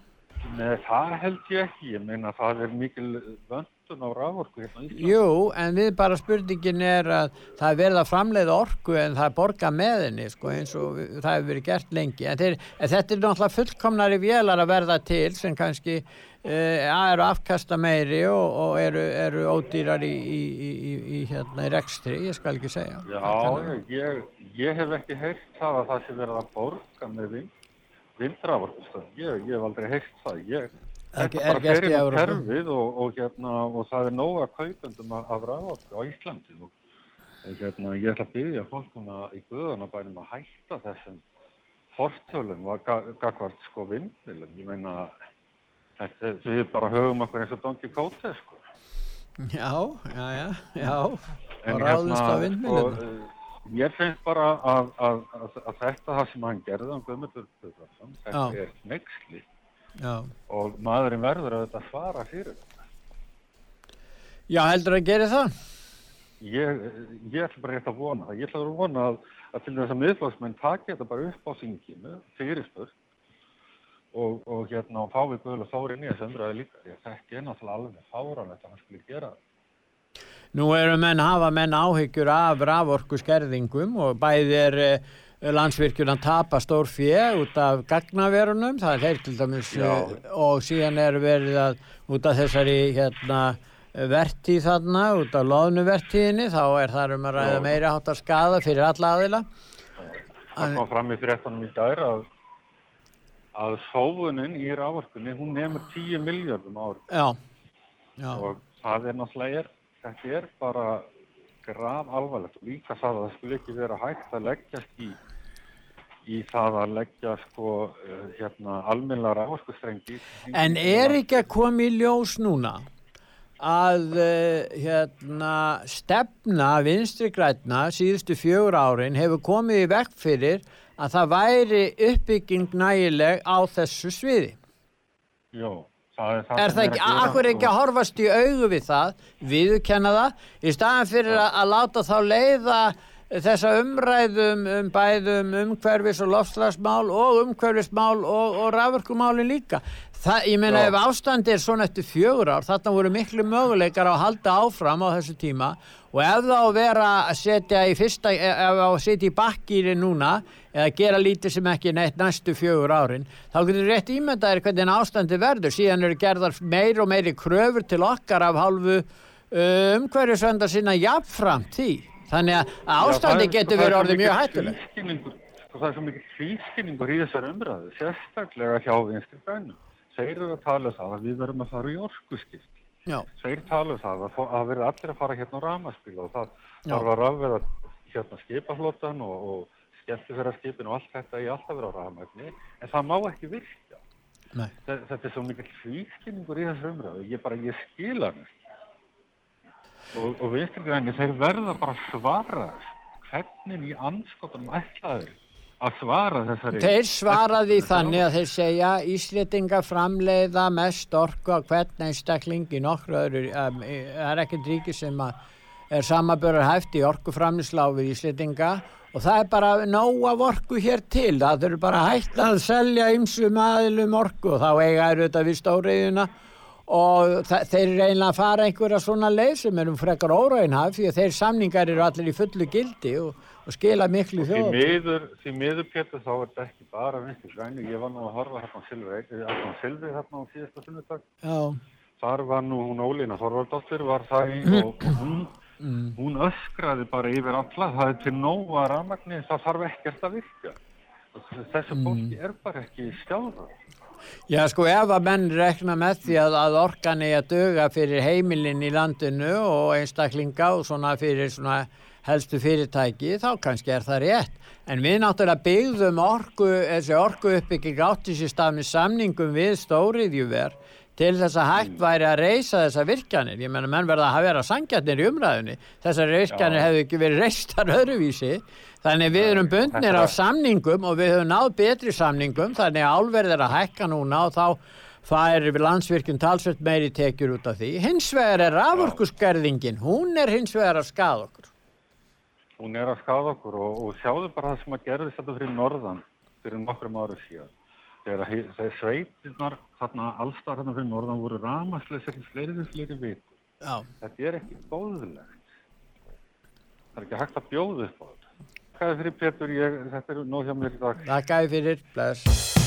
Nei, það held ég ekki. Ég meina það er mikil vöndun á rávorku hérna. Jú, en við bara spurningin er að það er verið að framleiða orku en það er borga með henni sko, eins og það hefur verið gert lengi. En, þeir, en þetta er náttúrulega fullkomnari vélar að verða til sem kannski uh, eru afkasta meiri og, og eru, eru ódýrar í, í, í, í, í, hérna, í rekstri, ég skal ekki segja. Já, ég, ég hef ekki heyrt það að það sé verið að borga með vind, vindravorkustöð. Ég, ég hef aldrei heyrt það. Ég, Ekki- er inn á Evrópu? kerfið og, og, hérna, og það er nóga kaupendum af, raforku á Íslandi. Og, hérna, ég ætla að byggja fólkuna í guðanabænum að hætta þessum fortölum og gagvart sko vindmilum. Ég meina, þetta, við bara höfum okkur eins og Don Quixote, sko. Já, já, já, já, og ráðust á vindmilum. sko, eh, finnst bara að, að, að, að þetta það sem hann gerði á Guðmundur Guðvarsson, þetta er nexli Já. og maðurinn verður að þetta svara fyrir þetta. já, heldur að gera það? Ég, ég ætla bara rétt að vona það. Ég ætla að vona að, að til þess að miðflóksmenn taki þetta bara upp á synginu, fyrirspurt og, og hérna og fá við Guðla Þóri inn í þessu umræði líka. Ég þekki er náttúrulega alveg fáranlegt að hann skulle gera það. Nú eru menn, hafa menn áhyggjur af raforku skerðingum og bæði er landsvirkjun að tapa stór fjö út af gagnaverunum, það er þeir til dæmis Já. uh, og síðan er verið að út af þessari hérna vertíð þarna, út af loðnuvertíðinni, þá er það um að ræða Já. meiri hátt að skada fyrir alla aðila. Það kom fram í fréttanum í dær að, að sófunin í rávorkunni, hún nefnir 10 miljardum ári Já, já, og það er náttúrulega, þetta er bara graf alvarlegt og líka það að það skulle ekki vera hægt að leggjast í, í það að leggja sko eh, hérna almennlega rávorkustrengi. En er ekki að koma í ljós núna að uh, hérna, stefna vinstri grætna síðustu fjögur árin hefur komið í vekk fyrir að það væri uppbygging nægileg á þessu sviði? Jó, það er það Er það er ekki, akkur ekki sko. að horfast í augu við það, viðurkenna það, í staðan fyrir að, að láta þá leiða þessa umræðum um bæðum umhverfis og lofslagsmál og umhverfismál og, og rafurkumálin líka. Það, ég meina Já. ef ástandi er svona eftir fjögur ár, þarna voru miklu möguleikar að halda áfram á þessu tíma og ef þá vera að setja í fyrsta, ef þá setja í bakkýri núna eða gera lítið sem ekki neitt næstu fjögur árin, þá getur rétt ímyndaðir hvernig ástandi verður. Síðan eru gerðar meir og meiri kröfur til okkar af hálfu uh, umhverjusvenda sinna jafnframt því. Þannig að ástandi getur er verið orðið mjög hættuleg. það er svo mikið tvískinningur í þessar umræðu, sérstaklega hjá vinstri bænum. Þeir eru að tala um það að við verðum að fara í orkuskipt. Þeir tala um það að, að verða allir að fara hérna á ramaspíla og það þarf að rafverða hérna skipaflottan og, og skemmtifæraskipin og allt þetta í alltaf vera á ramagni, en það má ekki virka. Nei. Þe- Þetta er svo mikið tvískinningur í þessar umræðu, ég bara, ég skila ekki. Og, og vinstri grænir, þeir verða bara að svara hvernig í anskotanum ætlaður að svara þessari... Þeir svaraði þannig að þeir segja Íslitinga framleiða mest orku á hvern einstakling í nokkru öðru, um, er ekkert ríki sem að er samabörur hæft í orkuframlýsla á við Íslitinga og það er bara nóg af orku hér til, það þurfi bara hægt að selja ymsum aðilum orku og þá eiga eru þetta við stóriðuna og þeir eiginlega að fara einhverja svona leið sem eru frekar óraunhaf því að þeir samningar eru allir í fullu gildi og, og skila miklu Því þjóð. miður, því miður Pétur þá er þetta ekki bara vinstri grænir, ég var nú að horfa hérna á Silvi, hérna á Silvi hérna á síðasta sunnudag. Já, Þar var nú hún Ólína Þorvaldóttir var það í og og hún, hún öskraði bara yfir alla, það er til nóga rafmagni, það þarf ekkert að virka. Þessu fólki er bara ekki stjáðar. Já, sko, ef að menn rekna með því að, að orkan er að döga fyrir heimilin í landinu og einstaklinga og svona fyrir svona helstu fyrirtæki, þá kannski er það rétt. En við náttúrulega byggðum orku, þessi orku uppbygging átti sér stað með samningum við stóriðjuver til þess að hægt væri að reysa þessa virkjanir. Ég menna, menn verða að vera sangjarnir í umræðunni. Þessar virkjanir hefðu ekki verið reistar öðruvísi. Þannig við erum bundnir á samningum og við höfum náð betri samningum þannig að álverð er að hækka núna og þá fær landsvirkjum talsveit meiri tekjur út af því. Hins vegar er raforkuskerðingin, hún er hins vegar að skada okkur. Hún er að skada okkur og, og sjáðu bara það sem að gerðist þetta fyrir norðan fyrir nokkrum ára síðan. Þegar sveitirnar þarna allstar þarna fyrir norðan voru rafmagnsleysir í fleiri við fleiri. Já. Þetta er ekki góðulegt. Það er ekki hægt að bjóða upp á þetta. Er fyrir Pétur, ég, þetta er nóg hjá mér í dag. Takk að fyrir, bless.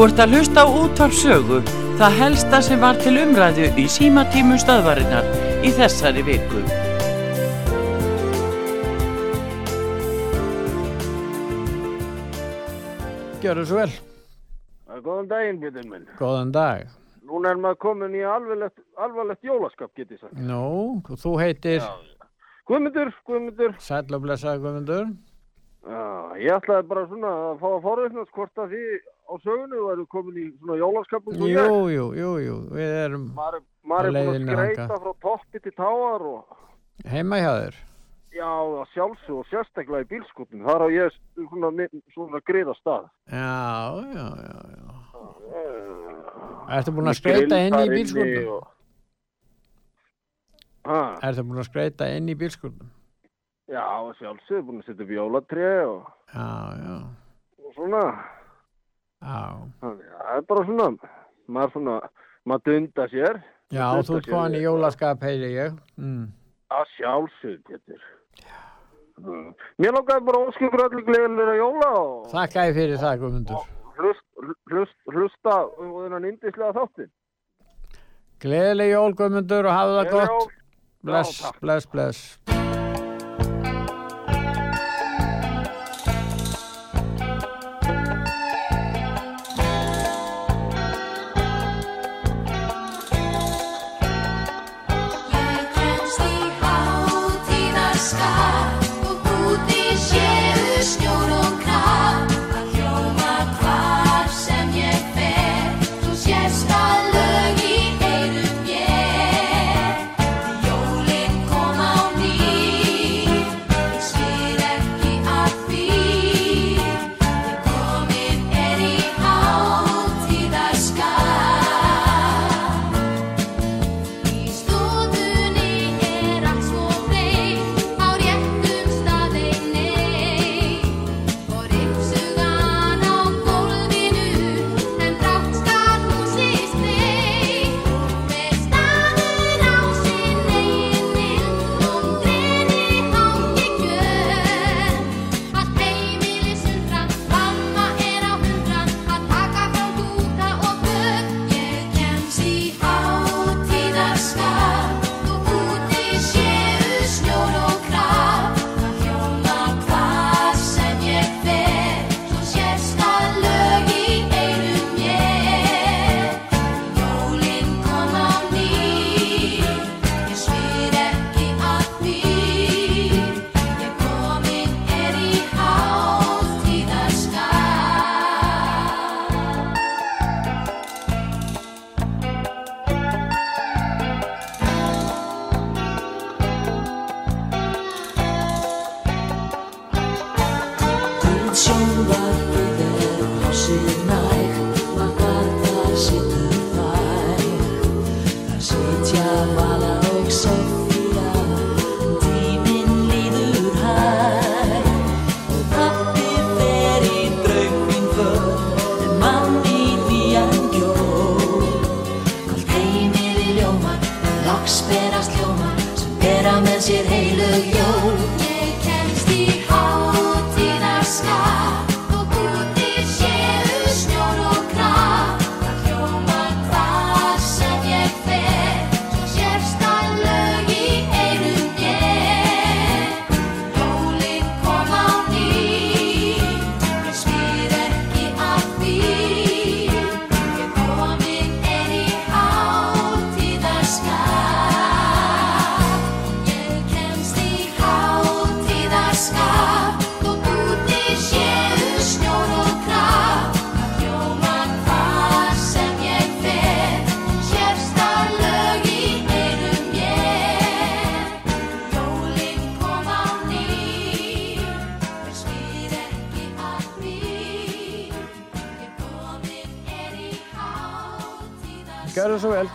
Þú ert að hlusta á útvarp sögu, það helsta sem var til umræðu í símatímum stöðvarinnar í þessari viku. Gjörðu svo vel. Góðan daginn, Björn minn. Góðan dag. Núna er maður komin í alvarlegt, alvarlegt jólaskap, get ég sagt. Nú, þú heitir Guðmundur, Guðmundur. Sæll og blessaði Guðmundur. Já, ég ætlaði bara svona að fá að forveitnast hvort að því á sögunu væru komin í svona jólaskap eins og Jú, jú, jú, jú, við erum Maður, maður er búin að skreita þangað. frá toppi til táar og heima hjá þér. já, sjálfsög og sérstaklega í bílskotnum. Þar á ég svona, svona griða stað. Já, já, já, já. Ertu búin að skreita inn í bílskotnum? Og... Er það búin að skreita inn í bílskurnum? já, sjálfsög, búin að setja upp jólatré og, Já, já, og svona. Það er bara svona, maður svona, maður dunda sér. Já, Dunda þú ert komin í jólaskap, heyri ég. Mm. Að sjálfsög. Mm. Mér langaði bara ykkur öllu gleðilega jóla og Þakka ég fyrir það, Guðmundur. hlust, hlust, hlusta og þennan indislega þáttin. Gleðileg jól, Guðmundur, og hafa það gott. jól. Bless, bless, bless.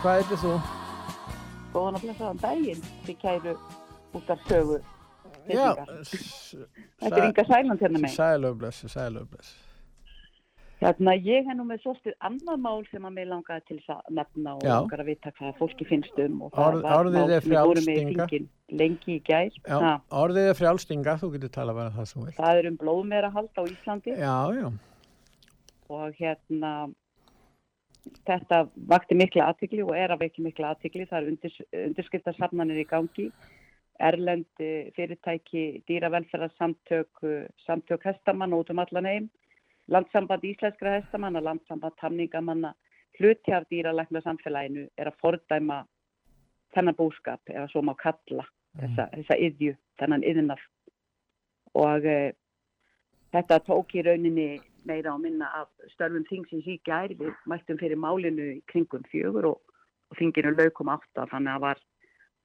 Svo hvað heitir þú? Góðan að blessaðan daginn, þið kæru út af sögu. Já, Þetta er Inga Sæland hérna megin. Sælöfbless, sælöfbless. Hérna, ég er nú með svolítið annað mál sem að mig langaði til þess að nefna og langar að vita hvað fólki finnst um. og Orð- það var orðið mál er sem við vorum með í þingin Lengi í gær. Já, orðið er frjálstinga, þú getur talað bara það sem þú vilt. það er um blóðmerahald á Íslandi. Já, já. og hérna þetta vakti mikla aðtikli og er að vekja mikla aðtikli það er undis, undirskriftarsafnanir í gangi. Erlendi fyrirtæki dýravelferðarsamtök eh, samtök hestamanna út um allan heim. Landsamband íslenskra hestamanna landsamband tamningamanna hluti af dýralækna samfélaginu er að fordæma þennan búskap eða svo má kalla þessa, þessa yðju, þennan yðnaf og e, þetta tók í rauninni meira á minna af störfum þingsins í gær. Við mættum fyrir málinu í kringum fjögur og, og þinginu laukum átta. Þannig að var,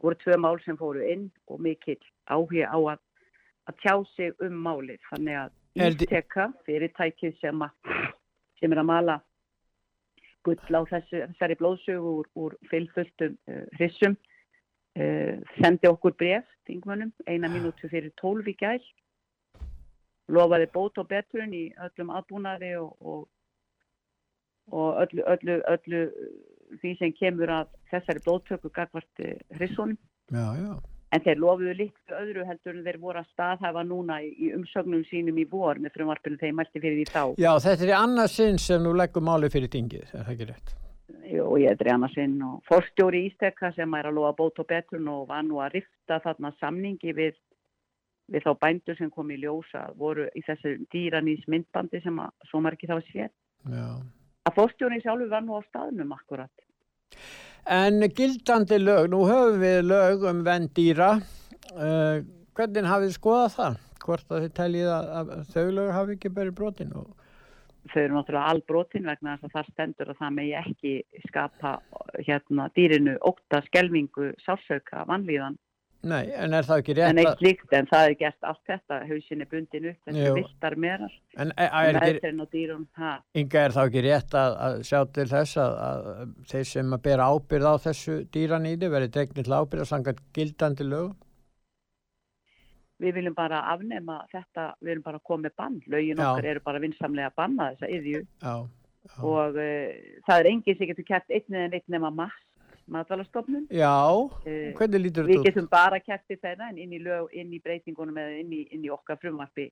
voru tvö mál sem fóru inn og mikill áhuga á að, að tjá sig um málið. Þannig að Ísteka fyrirtækið sem, sem er að mala gull á þessu, þessari blóðsögu úr, úr fylgfulltum uh, hrissum uh, sendi okkur bref, þingmönnum, eina mínútu fyrir tólf í gæl, lofaði bót og betrun í öllum aðbúnaði og, og, og öllu, öllu, öllu því sem kemur að þessari blóttöku gagvart hrissónum. Já, já. En þeir lofuðu líkt öðru heldur en þeir voru að staðhæfa núna í, umsögnum sínum í vor með frumvarpinu þeir mælti fyrir því þá. Já, þetta er í annað sinn sem þú leggur máli fyrir dingið, er það ekki rétt? Og ég er Drjánarsinn og fórstjóri Ísteka sem er að lofa bót og betrun og var nú að rifta þarna samningi við, við þá bændur sem kom í ljósa voru í þessu dýranís myndbandi sem að svo margir þá sér. Já. Að fórstjóri sjálfur var nú á staðnum akkurat. En gildandi lög, nú höfum við lög um vendýra, uh, hvernig hafið skoðað það? Hvort að þið teljið að, að þau lög hafi ekki verið brotin og Þau eru náttúrulega albrotin vegna þess að það stendur að það megi ekki skapa hérna dýrinu óta, skelvingu, sálsauka, vanlíðan. Nei, en er það ekki rétt En eitt líkt, en það er gert allt þetta, hausin er bundin upp, þessu viltar merar, En er, er ekki, og. Inga, er það ekki rétt að, að sjá til þess að, að þeir sem að bera ábyrð á þessu dýranýði verið dregnir til ábyrð að sanga gildandi lög? Við viljum bara afnema þetta, við erum bara að koma með bann, lögin Já. okkar eru bara vinsamlega að banna þessa yðju Já, og uh, það er enginn sem getur kært einn eða einn nema mast, matvælastofnun. já, Eh, hvernig lítur Við þetta út? getum bara kært til þeirra en inn í, lög, inn í breytingunum eða inn í, inn í okkar frumvarpi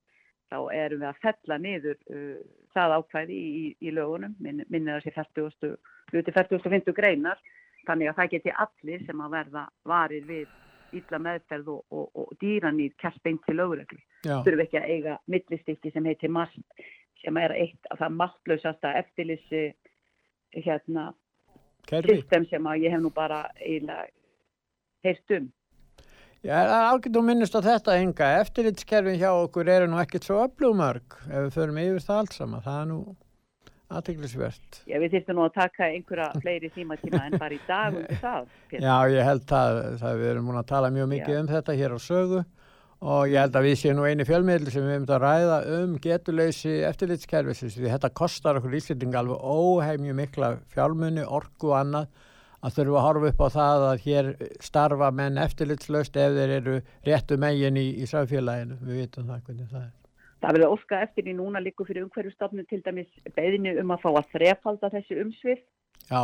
þá erum við að fella niður uh, það ákvæði í, í, í lögunum, Minn, minnir 40. hluti 40.50 greinar, þannig að það geti allir sem að verða varir við illa meðferð og, og, og dýranýr kært beint til lögureglu. Þurfum ekki að eiga millistykki sem heitir MAST, sem er eitt af það mastlausasta eftirlissi hérna? System sem að ég hef nú bara eiginlega heyrt um. Já, það er algjörð að minnast á þetta Inga. Eftirlitskerfin hjá okkur eru nú ekkert svo öflugmörg ef við förum yfir það allt saman. Það er nú aðteglisvert. Já, við þyrftum nú að taka einhverja fleiri tíma-tíma en bara í dag um það. Pétur. Já, ég held það, það við erum múin að tala mjög mikið Já. um þetta hér á sögu og ég held að við séum nú eini fjölmiðl sem við hefum að ræða um getuleysi eftirlitskerfisins því þetta kostar okkur íslending alveg óheimju mikla fjármunni, orku og annað að þurfa að horfa upp á það að hér starfa menn eftirlitslaust ef þeir eru réttu megin í, í samfélaginu. Við vitum það hvernig það er. Það verður óska eftir í núna líku fyrir umhverjustofnun til dæmis beðinu um að fá að þrefalda þessi umsvið, Já,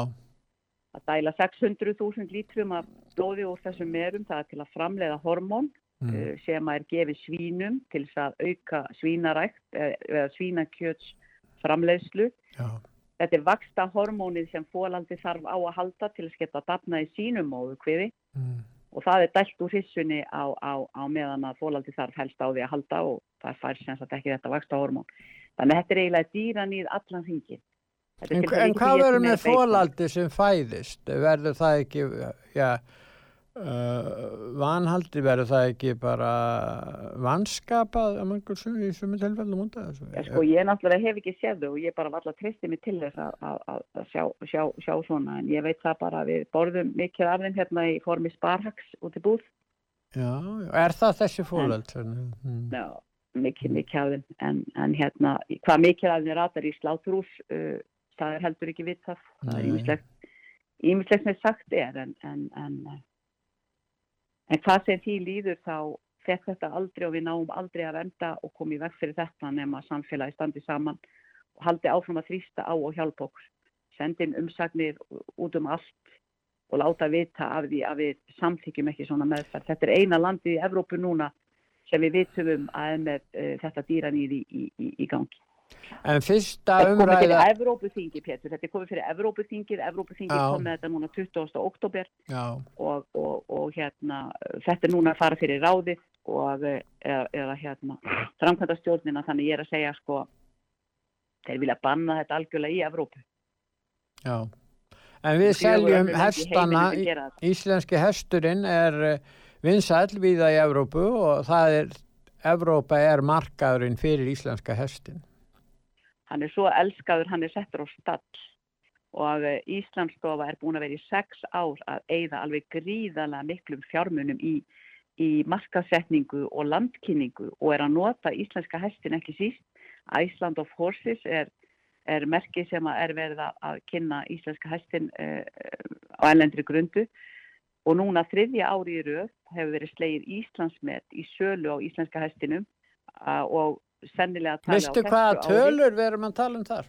að dæla 600.000 lítrum af blóði úr þessum merum, það er til að framleiða hormón Mm. uh, sem er gefið svínum til þess að auka svínarækt eh, eða svínakjöts framleiðslu. já, Þetta er vaksta hormónið sem fólandi þarf á að halda til að sketa dafna í sínum móðu kviði mm. og það er dælt úr hissunni á, á, á meðan að fólandi þarf helst á því að halda og það fær sem sagt ekki þetta vaksta hormón. Þannig að þetta er eiginlega dýranýð allan hringin. En, en hvað verður með fólaldi sem fæðist? Verður það ekki, já, uh, vanhaldi, verður það ekki bara vanskapað að mangur í sumi tilfellum af þessu? Já, sko, ég náttúrulega hef ekki séð þau og ég bara valla treysti mig til þess að, sjá, sjá, sjá svona en ég veit það bara að við borðum mikið af þeim hérna í formi sparhaks út í búð. Já, er það þessi fólald? Mm. Já, mikið af þeim en, en hérna, hvað mikið af þeim ratar í sláturús, uh, það er heldur ekki vitað. Er ímislegt, ímislegt með sagt er en, en, en, en hvað sem því líður þá fekk þetta aldrei og við náum aldrei að venda og koma í veg fyrir þetta nema samfélagi standi saman og haldi áfram að þrýsta á og hjálpa okkur. Sendin umsagnir út um allt og láta vita af því að við samþykjum ekki svona meðferð. Þetta er eina landið í Evrópu núna sem við vitum um að með uh, þetta dýranýði í, í, í gangi. En fyrsta Þetta er komið fyrir umræða... Evrópuþingi, Pétur. Þetta er komið fyrir Evrópuþingið. Evrópuþingið Já. kom með þetta núna 20. oktober og, og, og hérna, þetta er núna að fara fyrir ráðið og eh, eða, hérna, framkvæmda stjórnina. Þannig ég er að segja, sko, þeir vilja banna þetta algjörlega í Evrópu. já. En við seljum hestana, þetta. íslenski hesturinn er vinsæll viða í Evrópu og það er, Evrópa er markaðurinn fyrir íslenska hestin. Hann er svo elskaður, hann er settur á stall. Og eh, Íslandsstofa er búin að vera í sex ár að eigða alveg gríðalega miklum fjármunum í, í markasetningu og landkynningu. Og er að nota íslenska hestin ekki síst. Iceland of Horses er, er merki sem er verið að, kynna íslenska hestin uh, á ellendri grundu. Og núna þriðja ári í röð hefur verið slegið Íslandsmet í sölu á íslenska hestinum. Og sennilega talið Veistu á hvaða þessu ári. tölur við erum að tala um þar?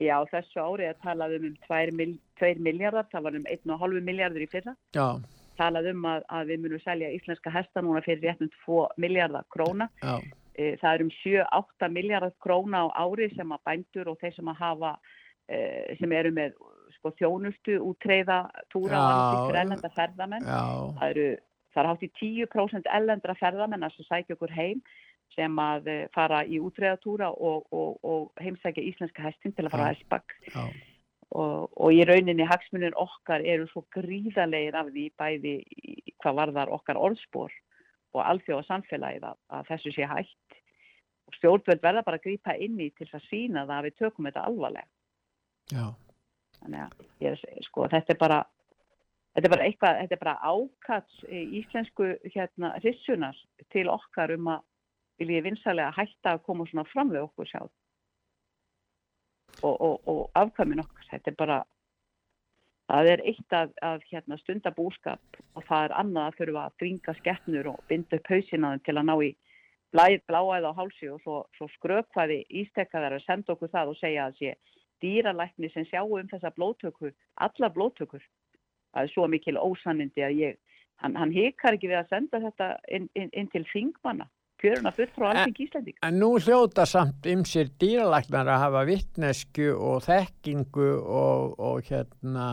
Já, þessu ári er talað um um 2 mil, tveir miljardar, það var um 1,5 miljardur í fyrra. Já, Talað um að, að við munum selja íslenska hesta núna fyrir réttum 2 miljardar króna. já, Eh, Það er um 7-8 miljardar króna á ári sem að bændur og þeir sem að hafa, eh, sem eru með sko, þjónustu, útreiða, túra og Já, annað slíkt fyrir ellenda ferðamenn. já, Það eru, það er hátt í 10% ellendra ferðamenn að sækja okkur heim sem að eh, fara í útreiðatúra og, og, og heimsækja íslenska hestin til að fara hestbakk já, og, og í rauninni hagsmunir okkar eru svo gríðarlegir af því bæði hvað varðar okkar orðspor og alþjóða samfélagið að, að þessu sé hægt og stjórnvöld verða bara að grípa inn í til að sína það að við tökum þetta alvarlega. Já, þannig að ég að sko, þetta er bara þetta er bara eitthvað, þetta er bara ákats íslensku hérna rissunar til okkar um að viljið vinsalega hætta að koma svona fram við okkur sjálf og, og, og afkvæmin okkar, þetta er bara það er eitt að, að hérna, stunda búskap og það er annað að þurfa að dringa skeppnur og binda upp hausina á þeim til að ná í bláæð á hálsi og svo, svo skrökvaði ístekkaðar að senda okkur það og segja að sé dýralækni sem sjá um þessa blóttöku, alla blóttökur. Það er svo mikil ósannindi að ég, hann, hann hikar ekki við að senda þetta inn, inn, inn til þingmanna, kjöruna full frá alveg Íslandík. En nú hljóta samt ymsir dýralæknar að hafa vittnesku og þekkingu og, og hérna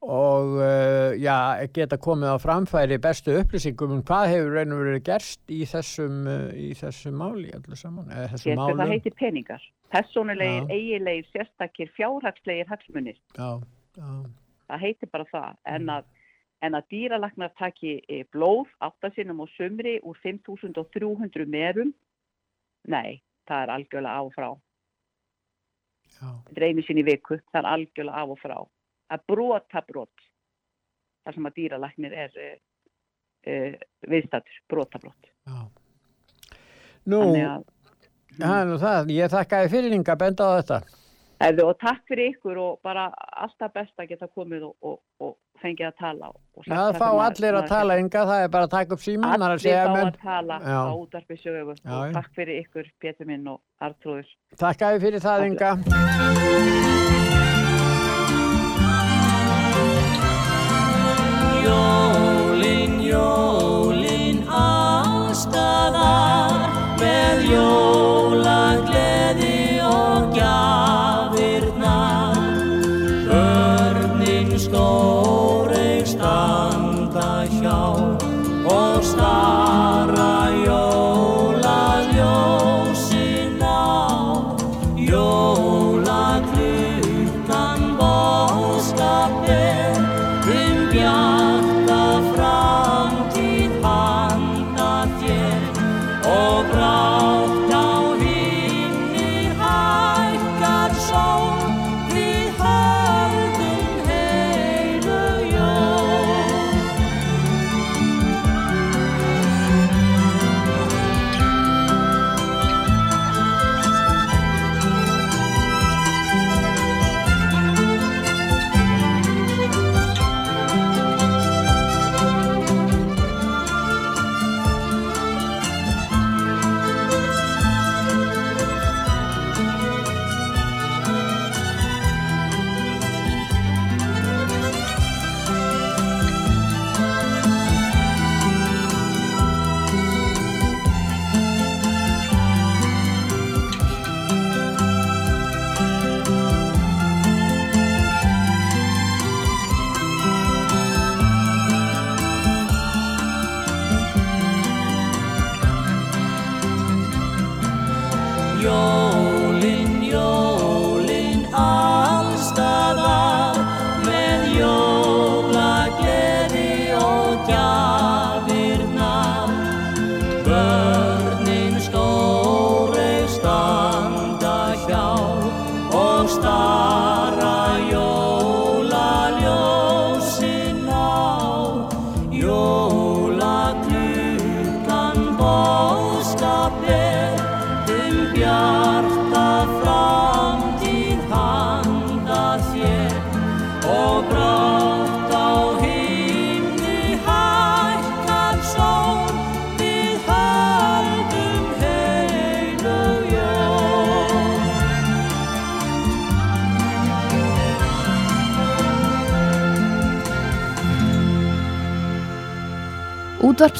og uh, já, geta komið á framfæri bestu upplýsingum um hvað hefur og verið gerst í þessum, uh, í þessum máli allir saman, þessum Getur það heitir peningar. Personulegir, Já. eigilegir, sérstakir, fjárhagslegir hagsmunir. Já, já, Það heitir bara það. Mm. En að, en að dýralagnar taki eh, blóð áttasinnum á sumri úr 5.300 merum, nei, það er algjörlega af og frá. Þetta er einu sinni viku, það er algjörlega af og frá. Að brota brot, þar sem að dýralagnir er uh, uh, viðstættur, brota brot. já. Nú, að, er nú það, ég þakkaði fyrir Inga að benda á þetta. Hefðu, og takk fyrir ykkur og bara alltaf best að geta komið og, og, og fengið að tala. Og sagt Já, það fá allir að tala Inga, það er bara að taka upp síman, að Allir segja fá menn. að tala Já. á og já. takk fyrir ykkur, Pétur minn og Artrúður. Þakkaði fyrir það Inga. Jólin, jólin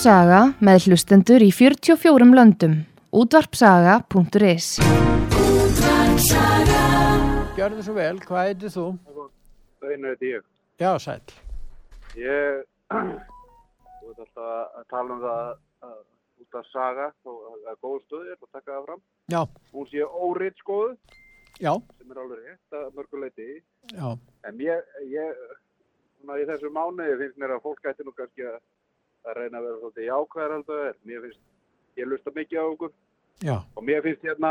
Útvarpsaga með hlustendur í 44 löndum. Útvarpsaga.is Gjörðu svo vel, hvað heitir þú? Einar heiti ég. Já, sæl. Ég, þú veit alltaf að tala um það að út að saga, þó að það er góð stöð, ég ætla að taka það fram. Já. Hún sé óreitt skoðu, Já, sem er alveg rétt að mörguleiti. já, En ég, ég, svona í þessu mánuði finnst mér að fólk ætti nú kannski að, að reyna að vera svolítið jákvæðar alltaf er. Mér finnst, ég lusta mikið á okkur já, og mér finnst hérna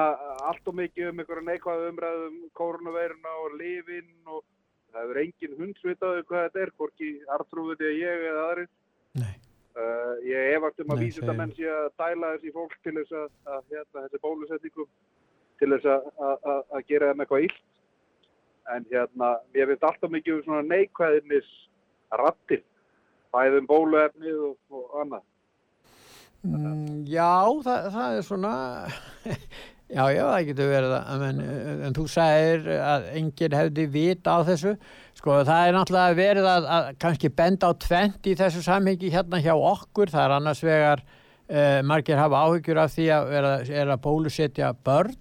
allt og mikið um einhverja neikvæða umræðum koronaveiruna og lifin og það hefur engin hundsvitaði hvað þetta er, hvorki artrúðið ég eða aðrir. Nei. Uh, ég efast um að Nei, vísindamenn sé að dæla þessi fólk til þess að, að hérna, þessi bólusetningum til þess að, að, að- gera þeim eitthvað illt. En hérna, mér finnst alltaf mikið um svona neikvæðinis rattir, bæðum bóluefnið og, og annað. Mm, já, það, það er svona, já, já, það getur verið það, en, en þú sagðir að enginn hefði vita á þessu, sko, það er náttúrulega verið að, að kannski benda á tvent í þessu samhengi hérna hjá okkur, það er annars vegar, uh, margir hafa áhyggjur af því að vera, er að bólusetja börn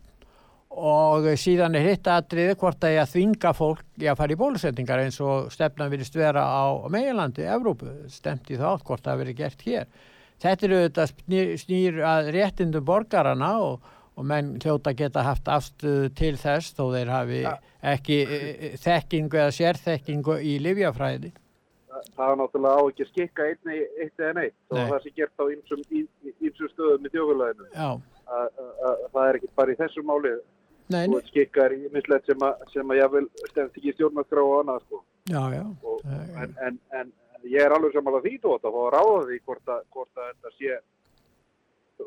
og síðan er hitt aðriði hvort að ég að þvinga fólk í að fara í bólusetningar eins og stefnan virðist vera á meginlandi, Evrópu, stemt í þátt hvort það verið gert hér. Þetta eru auðvitað snýr, snýr að réttindum borgarana og, og menn hljóta geta haft afstöðu til þess þó þeir hafi ekki e, e, þekkingu eða sérþekkingu í livjafræði. Það, er náttúrulega á ekki að skikka einn í eitt eða neitt og það sé gert á ýmsum stöðum í að Það er ekki bara í þessu máli. Nei, Þú nei. ert skikkar í mislegt sem, að- sem að ég vil stefnt ekki í stjórnarskrá og annað sko. já, já. Og, en, en, en ég er alveg samanlega því þú átt að fá að ráða því hvort að, hvort að þetta sé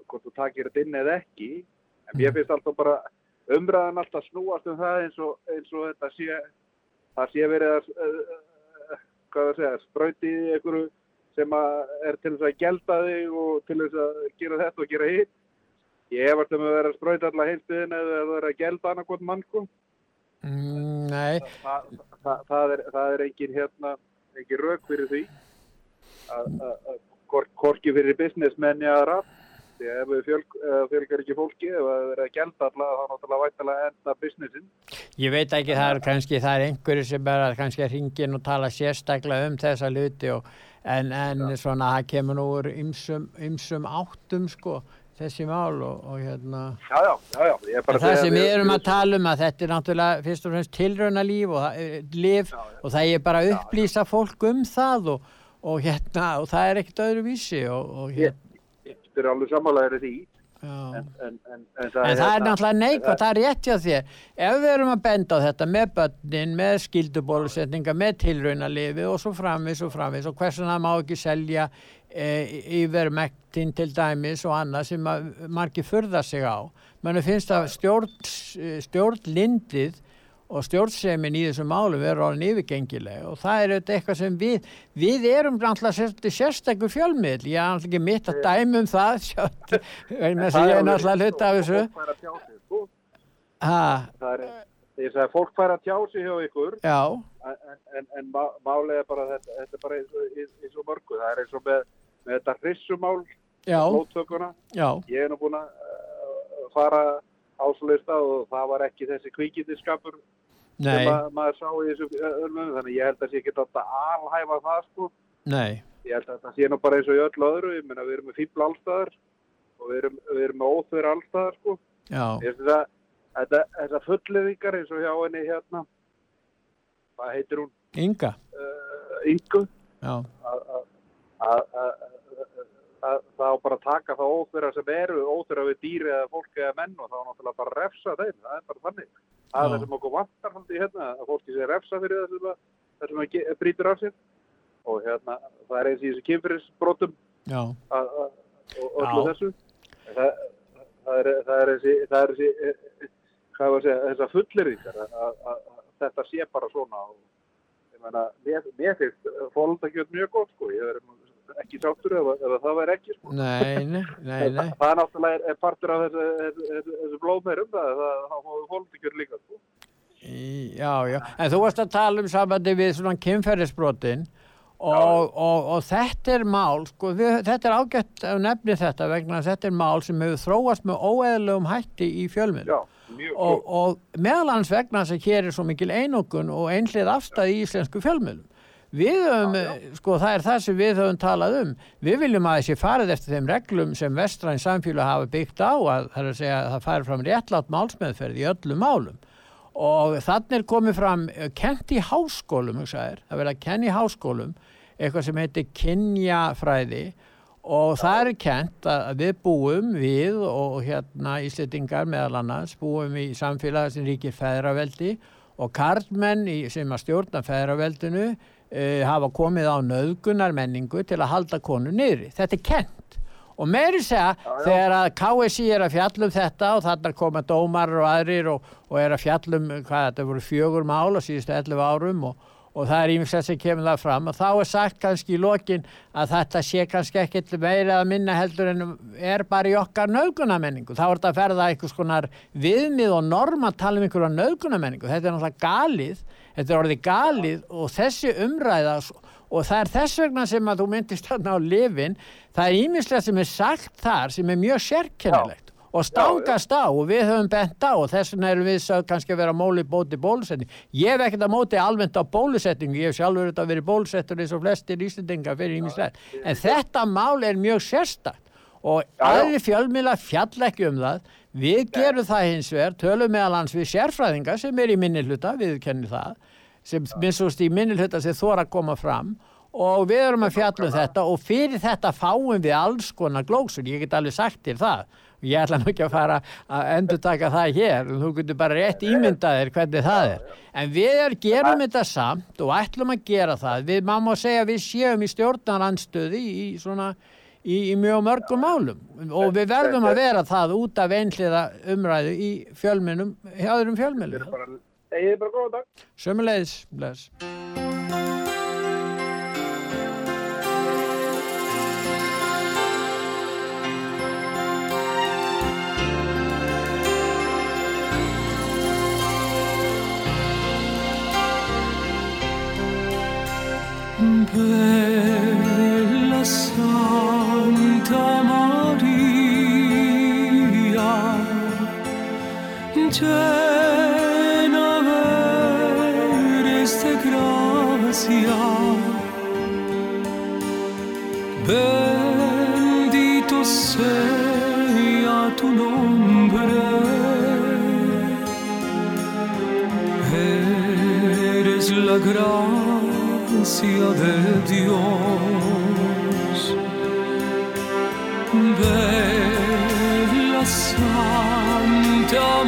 hvort þú takir þetta inn eða ekki en mér finnst alltaf bara umræðan alltaf snúast um það eins og, eins og þetta sé það sé verið að uh, uh, hvað það segja, sprauti í einhverju sem að er til þess að gelda þig og til þess að gera þetta og gera hitt ég efast um að vera að sprauta alla heimstuðin eða að vera að gelda annarkot mann sko. Mm, nei, það, það, það, er, það er engin hérna engin rauk fyrir því að, hvorki fyrir businessmenni að að ef við fjölg, fjölgar ekki fólki ef það er að gelda alla þá náttúrulega vættalega enda businessin ég veit ekki, það er kannski, það er einhverju sem er að kannski ringin og tala sérstaklega um þessa luti og, en, en svona það kemur nú úr ymsum áttum sko, þessi mál og, og hérna. Já já, já, ég það sem við erum að tala um að þetta er náttúrulega fyrst og fremst tilrauna líf og, það er- líf, og það er bara að upplýsa fólk um það og, og hérna og það er ekkert öðru vísi og, og hérna, Þetta er alveg samanlega því. En, en, en, en en það er hérna- náttúrulega neikvægt, það er rétt hjá þér. Ef við erum að benda á þetta með börnin með skildubólusetninga, með tilrauna lifi og svo framvis og framvis og hversu það má ekki selja yfirmektin til dæmis og annað sem margir furða sig á. Mann finnst að stjórn, stjórnlindið og stjórnsemin í þessum málum verður orðin yfirgengileg og það er eitthvað sem við, við erum náttúrulega sérst- sérstakur fjölmiðl, ég er náttúrulega ekki mitt að dæmi um það, sjátt, vegna þess að ég er náttúrulega hluta af þessu. Sko. Það er, segi að fólk fær að tjá sig hjá ykkur. En, en, en má- málið er bara þetta, þetta er bara eins og, eins, eins og mörgu. Það er eins og með, með þetta hrissumál já, ég er nú búin að uh, fara áslista og það var ekki þessi kvíkindiskapur sem að, maður sá í þessu örmum þannig ég held að sé ekki þetta alhæfa það sko. Nei, ég held að þetta sé nú bara eins og í öllu öðru ég meina við erum með fíbl allstaðar og við erum, við erum með óþverð allstaðar sko. Ég þetta, fulliðingar eins og hjá henni hérna, hvað heitir hún, Inga, uh, Ingu, að- að- að- að- að- það á bara að taka það óþverja sem eru, óþverja við dýri eða fólk eða menn og þá náttúrulega bara að refsa þeim, það er bara þannig. Það er sem okkur vantar haldi hérna, að fólki sé refsa fyrir það sem, að, það að brýtur af sér. Og hérna, það er eins í þessu kynfyrirsbrotum að- að- og öllu þessu. Það, það, er, það er þessi, það er þessi eh, eh, hvað var að segja, þessar fulleringar að, að, að þetta sé bara svona og ég meina, mér, finnst fólundakjöld mjög gott sko, ég verður ekki sáttur ef, ef það væri ekki sko. nei, nei, nei, nei, það er náttúrulega er, er partur af þessu, þessu, þessu, blóðmeirum það, það, það fáið fólundakjöld líka sko. Já, já, en þú varst að tala um sambandi við svona kynferðisbrotin og, og, og þetta er mál sko, við, þetta er ágætt að nefni þetta vegna þetta er mál sem hefur þróast með óeðlegum hætti í fjölminn og, og meðalans vegna þess að hér er svo mikil einokun og einhlið afstæði í íslensku fjölmiðlum við höfum, sko það er það sem við höfum talað um, við viljum að þessi farið eftir þeim reglum sem vestræn samfélag hafa byggt á að það er að segja að það færi fram réttlátt málsmeðferð í öllum málum. Og þannig er komið fram eh, kent í háskólum, hugsaðir, það verið að kenna í háskólum eitthvað sem heitir kynjafræði. Og það er kent að við búum við og hérna Íslandingar meðal annars búum í samfélagi sem ríkir feðraveldi. Og karlmenn sem að stjórna feðraveldinu uh, hafa komið á nöðgunar menningu til að halda konu niðri. Þetta er kent og meiri segja þegar að KSI er að fjallum þetta og þarna koma dómar og aðrir og, og er að fjallum hvað þetta voru fjögur mál á síðustu 11 árum og, og það er ímest sem kemur það fram og þá er sagt kannski í lokin að þetta sé kannski ekkit meira að minna heldur en er bara í okkar nöðgunamenningu. Þá er þetta að ferða einhvers konar viðmið og norm að tala um einhverja nöðgunamenningu. Þetta er náttúrulega galið, þetta er orðið galið og þessi umræða og það er þess vegna sem að þú myndist þarna á lifin, það er ímislega sem er sagt þar sem er mjög sérkennilegt og stangast á og við höfum bent á og þess vegna erum við kannski að vera móli bóti bólusetning. Ég hef ekkert að móti almennt á bólusetningu, ég hef sjálfur þetta verið bólusettur eins og flestir íslendingar fyrir ímislega. En þetta mál er mjög sérstakt. Og aðri fjölmila fjall ekki um það. Við gerum það hins vegar, tölum meðal hans við sérfræðingar sem er í minni hluta, við kennum það, sem minnstúst í minni hluta sem þóra að koma fram. Og við erum að fjalla um þetta og fyrir þetta fáum við alls konar glóksur, ég get alveg sagt til það ég ætla nú ekki að fara að endur taka það hér, þú getur bara rétt ímyndaðir hvernig það er. En við er, gerum þetta samt og ætlum að gera það, við má má segja að við séum í stjórnaranstöði í svona í, í mjög mörgum málum. Og við verðum að vera það út af einhliða umræðu í fjölminum, hjá öðrum fjölminum Egið bara góða dag. Sömulegis, Bella Santa Maria, llena eres tu nombre. La gracia de Dios. Bella Santa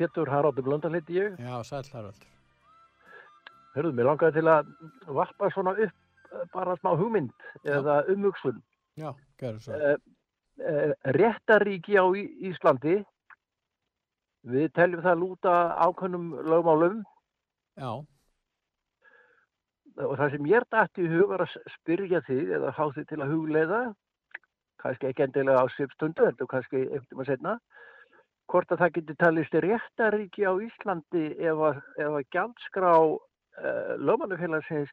Pétur Haraldur Blöndal heiti ég. já, Sæll Haraldur. Hörruðu, mér langaði til að varpa svona upp eh, bara smá hugmynd eða umhugsun. Já, gjörðu svo. Eh, eh, réttaríki á Í- Íslandi, við teljum það lúta ákveðnum lögmálum Já, og það sem ég dætti í hug var að spyrja þig eða há þig til að hugleiða, kannski ekki endilega á svipstundu, heldur kannski eftir maður setna, hvort að það geti talist réttaríki á Íslandi ef að, ef að gjaldskrá uh, lögmannufélagsins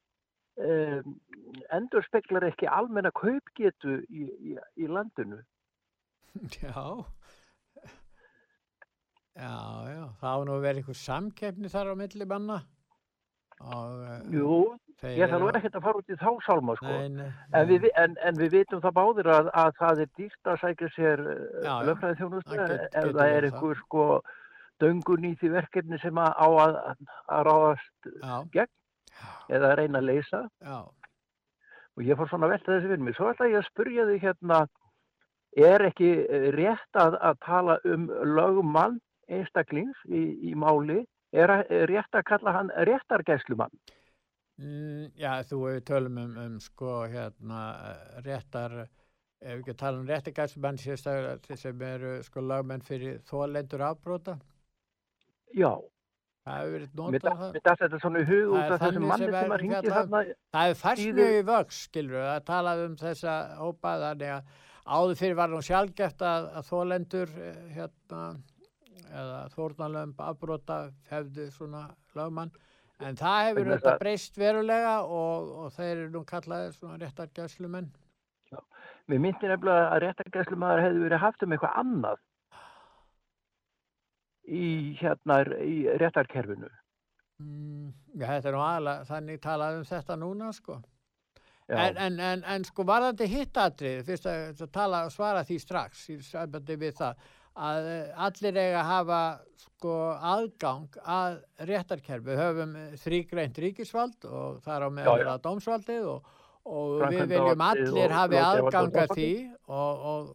um, endur speklar ekki almenna kaupgetu í, í, í landinu. já. Já, já, það á nú vera einhver samkeppni þar á milli manna. Og, eh, Jú, ég þarf eru- ekkert að fara út í þá sálma sko. Nei, nei, En, við, en, en við vitum það báðir að, að það er dýrt að sækja sér Já, já. lögfræði þjónustu Það ef getur það er einhver sko döngun í því verkefni sem að, á að, að ráðast Já. gegn eða að reyna að leysa Já. og ég fór svona velta þessi fyrir mig. Svo ætla ég að spurja þig hérna, er ekki eh, rétt að, að tala um lögumann einstaklings í, í máli, er, að- rétt að kalla hann réttargæslumann? Mm, já, þú tölum um, um sko hérna réttar, ef við ekki tala um réttargæslumenn sérstaklega sem eru sko lagmenn fyrir þólendur afbróta. Já. Það hefur verið notað það. mér datt þetta svona í hug út af þessum manni sem að ringi þarna Það síðu- mjög í vöks, skilur það talað um þessa hópa þannig að áður fyrir var nú sjálfgeft að, að þólendur eh, hérna eða þórnalömb afbrota hefðu svona lögmann en það hefur þetta breyst verulega og, og þeir eru nú kallaðir svona réttar gæslumenn. Mér myndi nefnilega að réttargæslumaður hefði verið haft um eitthvað annað í hérna í réttarkerfinu. Mm, já, þetta er nú aðalega, þannig talað um þetta núna, sko. En, en, en, en sko varðandi hittatrið, fyrst að, að tala svara því strax í sambandi við það, að eh, allir eiga að hafa sko aðgang að réttarkerfi. Við höfum þrýgreint ríkisvald og það er á meðal að dómsvaldið og, og við viljum allir hafi aðgang að því og, og,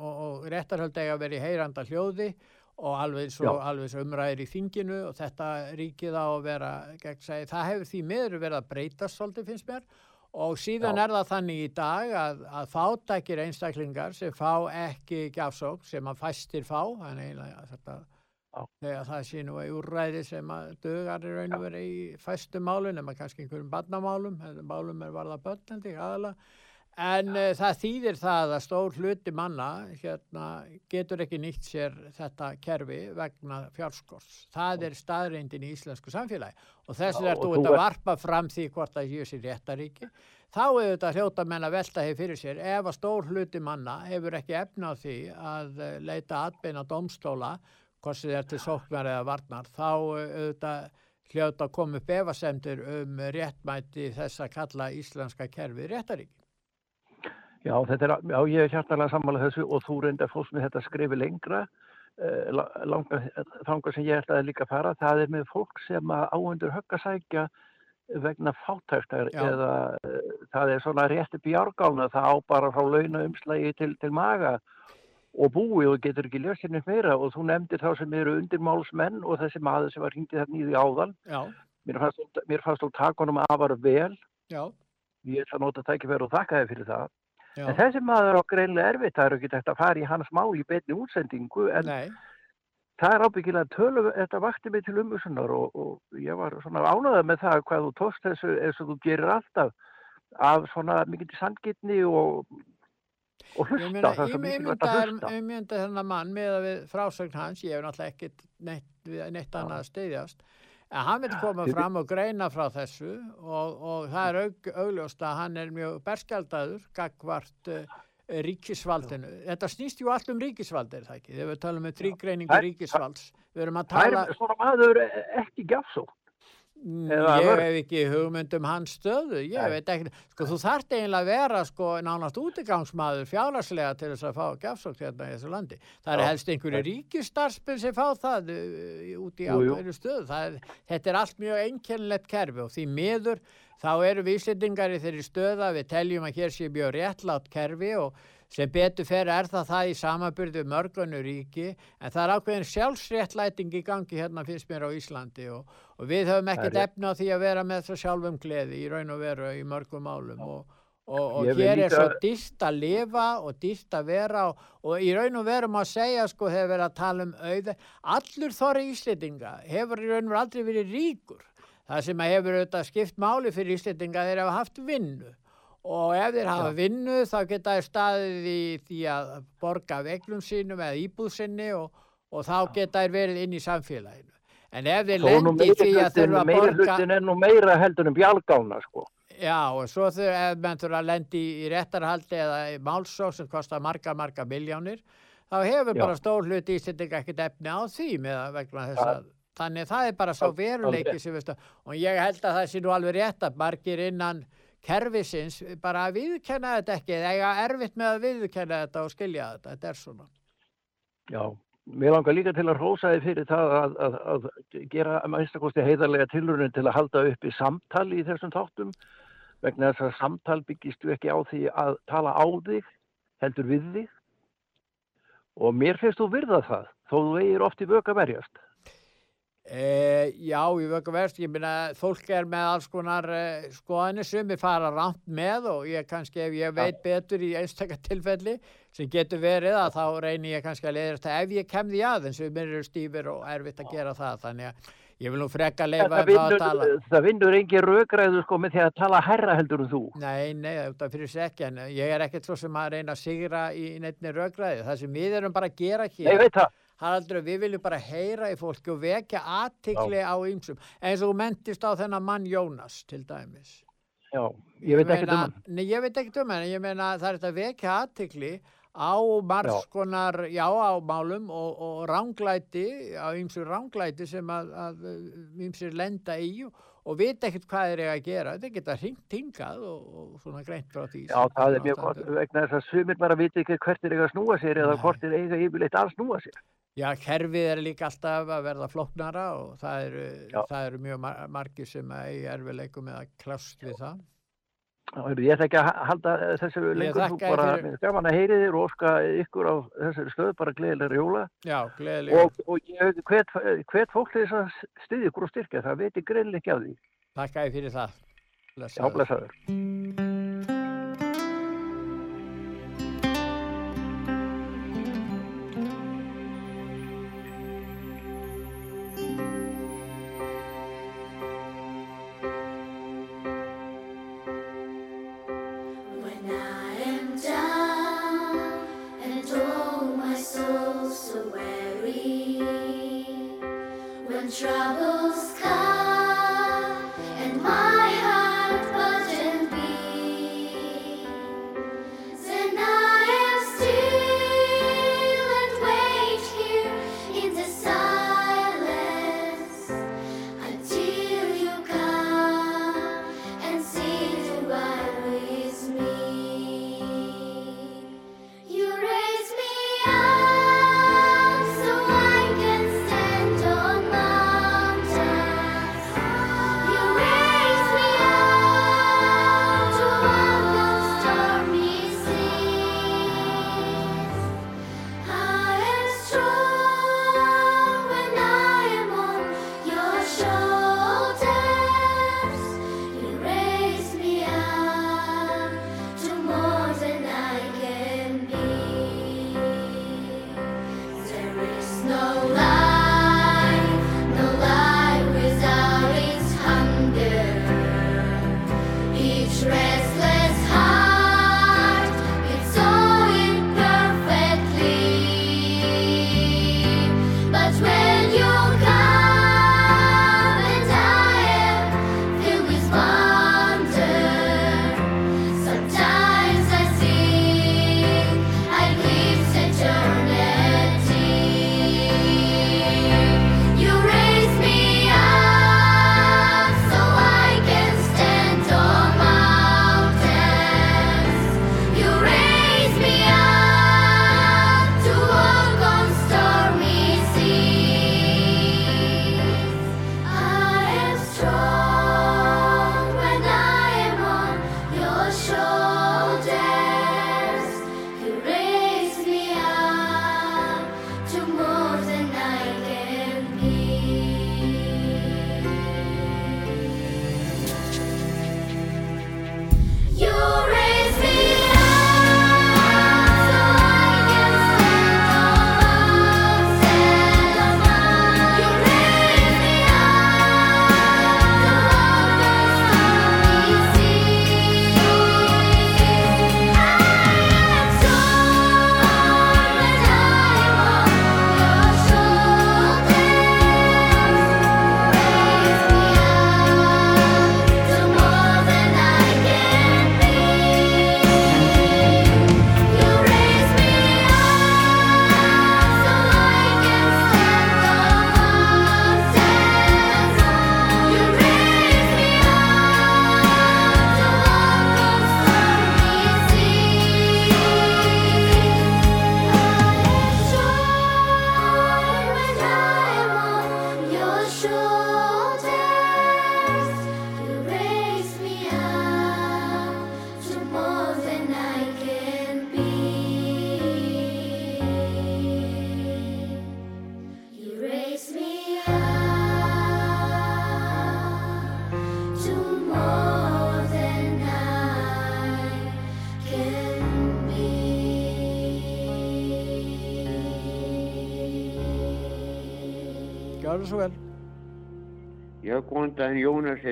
og, réttarhöld eiga að vera í heyranda hljóði og alveg svo, alveg svo umræðir í þinginu og þetta ríkið á að vera gegnsæði. Það hefur því miður verið að breytast svolítið finnst mér og síðan Já. er það þannig í dag að, að fátækir einstaklingar sem fá ekki gjafsók sem að fæstir fá, þannig að það sé nú í úrræði sem að dögar í raun og verið í fæstu málum nema kannski einhverjum barnamálum, málum er varða börnandi aðalega En uh, það þýðir það að stór hluti manna hérna, getur ekki nýtt sér þetta kerfi vegna fjárskors. Það er staðreindin í íslensku samfélagi og þess er og þú ert að varpa fram því hvort það séu sér réttaríki. Þá er þetta hljóta menn að velta hefur fyrir sér ef að stór hluti manna hefur ekki efna á því að eh, leita atbeina domstóla, hvort sem er til sóknar eða varnar, þá eh, auðvitað hljóta að koma upp efasemdir um réttmæti þess að kalla íslenska kerfi réttaríki. Já, er, já, ég er hjartalega sammála þessu og þú reyndar fólks með þetta skrifi lengra eh, la- langa, þanga sem ég ætlaði líka að fara, það er með fólk sem áhendur högg að sækja vegna fátæktar Já. eða eh, það er svona rétti bjárgálna, það á bara frá launa umslægi til, til maga og búi og getur ekki ljósið neitt meira. Og þú nefndir þá sem eru undirmálsmenn og þessi maður sem var hringið þarna í því áðan. Já, mér fannst, mér fannst þú takunum afar vel. Já, ég ætla að nota tækifæri og þakka þið fyrir það já. En þessi maður á greinlega erfitt, það er ekki hægt að fara í hans mál í beinni útsendingu, en Nei. það er ábyggilega tölu, þetta vakti mig til umhersunar og, og ég var svona ánægða með það hvað þú tókst þessu eins og þú gerir alltaf af svona mikið sangitni og, og Ég hlusta, meina, það er ég mikilvægt mynda, ég mynda þennan mann með að við frásögn hans, ég hef náttúrulega ekkert neitt, neitt annað að steyðjast, en hann vil koma fram og greina frá þessu og, og það er aug, augljóst að hann er mjög berskjaldadur, gagvart uh, ríkisvaldinu. Þetta snýst ju allt um ríkisvald, er það ekki? Þegar við talum um þrýgreiningu Það er- ríkisvalds, við erum að Það tala... er svona maður ekki gjafsó. Eða Ég vörn? hef ekki hugmynd um hans stöðu, ég Nei. veit ekki, sko þú þarft eiginlega að vera sko nánast útigangsmaður fjárhagslega til þess að fá gjafsókn hérna í þessu landi. Það er helst einhverju ríkistarspinn sem fá það uh, út í ákveðinu stöðu. Er, þetta er allt mjög einkennilegt kerfi og því miður þá eru við Íslendingar í þeirri stöða, við teljum að hér sé mjög réttlátt kerfi og sem betur fer er það það í samaburðu mörgunu ríki en það er ákveðin sjálfsréttlæting í gangi hérna finnst mér á Íslandi og, og við höfum ekkert Það er efna á því að vera með það sjálfum gleði í raun og veru í mörgum málum og, og, og hér er svo dýrt að lifa og dýrt að vera og, í raun og veru má segja sko hefur verið að tala um auð allur þorri Íslendinga hefur í raun og veru aldrei verið ríkur. Það sem að hefur auðvitað skipt máli fyrir Íslendinga þeir hafa haft vinnu og ef þeir hafa vinnu þá geta þeir staðið í því að borga veglum sínum eða íbúðsinni og, og þá geta þeir verið inn í samfélaginu. En ef þeir lendi því að þurfa að borga, hlutin er nú meira heldur en bjálgána sko. já og svo þurfa, ef menn þurfa að lendi í, réttarhaldi eða í málsók sem kostar marga, marga miljónir, þá hefur Já. bara stór hluti Íslendinga ekkert efni á því með vegna þess að Þannig það er bara svo veruleiki sem veistu og ég held að það sé nú alveg rétt að margir innan kerfisins bara að viðkenna þetta ekki eða eiga erfitt með að viðkenna þetta og skilja þetta, þetta er svona. Já, mér langar líka til að hrósa þið fyrir það að, að, að gera að minnstakosti heiðarlega tilurinn til að halda upp í samtali í þessum þáttum vegna þess að samtal byggist þú ekki á því að tala á þig, heldur við þig og mér finnst þú virða það þó þú eigir oft í vöka verjast. E, já, ég vöku verst, ég minna fólk er með alls konar e, skoðanir sem er fara rámt með og ég kannski ef ég veit betur í einstakar tilfelli sem getur verið að þá reynir ég kannski að leiðast að ef ég kem því aðeins við mér eru stífir og erfitt að gera það þannig að ég vil nú frekka leifa það, um það að tala. það vinnur engin rökræðu sko með því að tala herra heldur en þú. Nei, nei, þetta fyrir sekki en ég er ekkert svo sem að reyna að sigra í neittni röggræði. Það sem við erum bara að gera hér Nei, ég. Haraldur, við viljum bara heyra í fólki og vekja aðtikli á ýmsum eins og þú mentist á þennan mann Jónas til dæmis. Já, ég veit ekkert um hann. Nei, ég veit ekkert um hann, ég meina það er þetta að vekja aðtikli á margs konar, já, á málum og, og ránglæti, á ýmsum ránglæti sem að, að ýmsir lenda í og, og veit ekkert hvað þeir eiga að gera. Þetta geta hringt hingað og, og svona greint frá því. Já, það er mjög gott vegna þess að sumir bara viti ekki hvert er eiga að snúa sér eða hvort er eiga yfirleitt að snúa sér. Já, kerfið er líka alltaf að verða flóknara og það eru, það eru mjög mar margir sem eigi erfileikum með að klást við það. Ég ætla ekki að ha- halda þessu lengur, þú bara fyrir- gaman að heyri þér og óska ykkur á þessari stöð bara gleðilega jóla Já, gleðilega. og, og ég hvet, hvet fólk þess að styðja ykkur og styrkja, það veit ég greinlega ekki af því. Takk að fyrir það. Já, blessaður.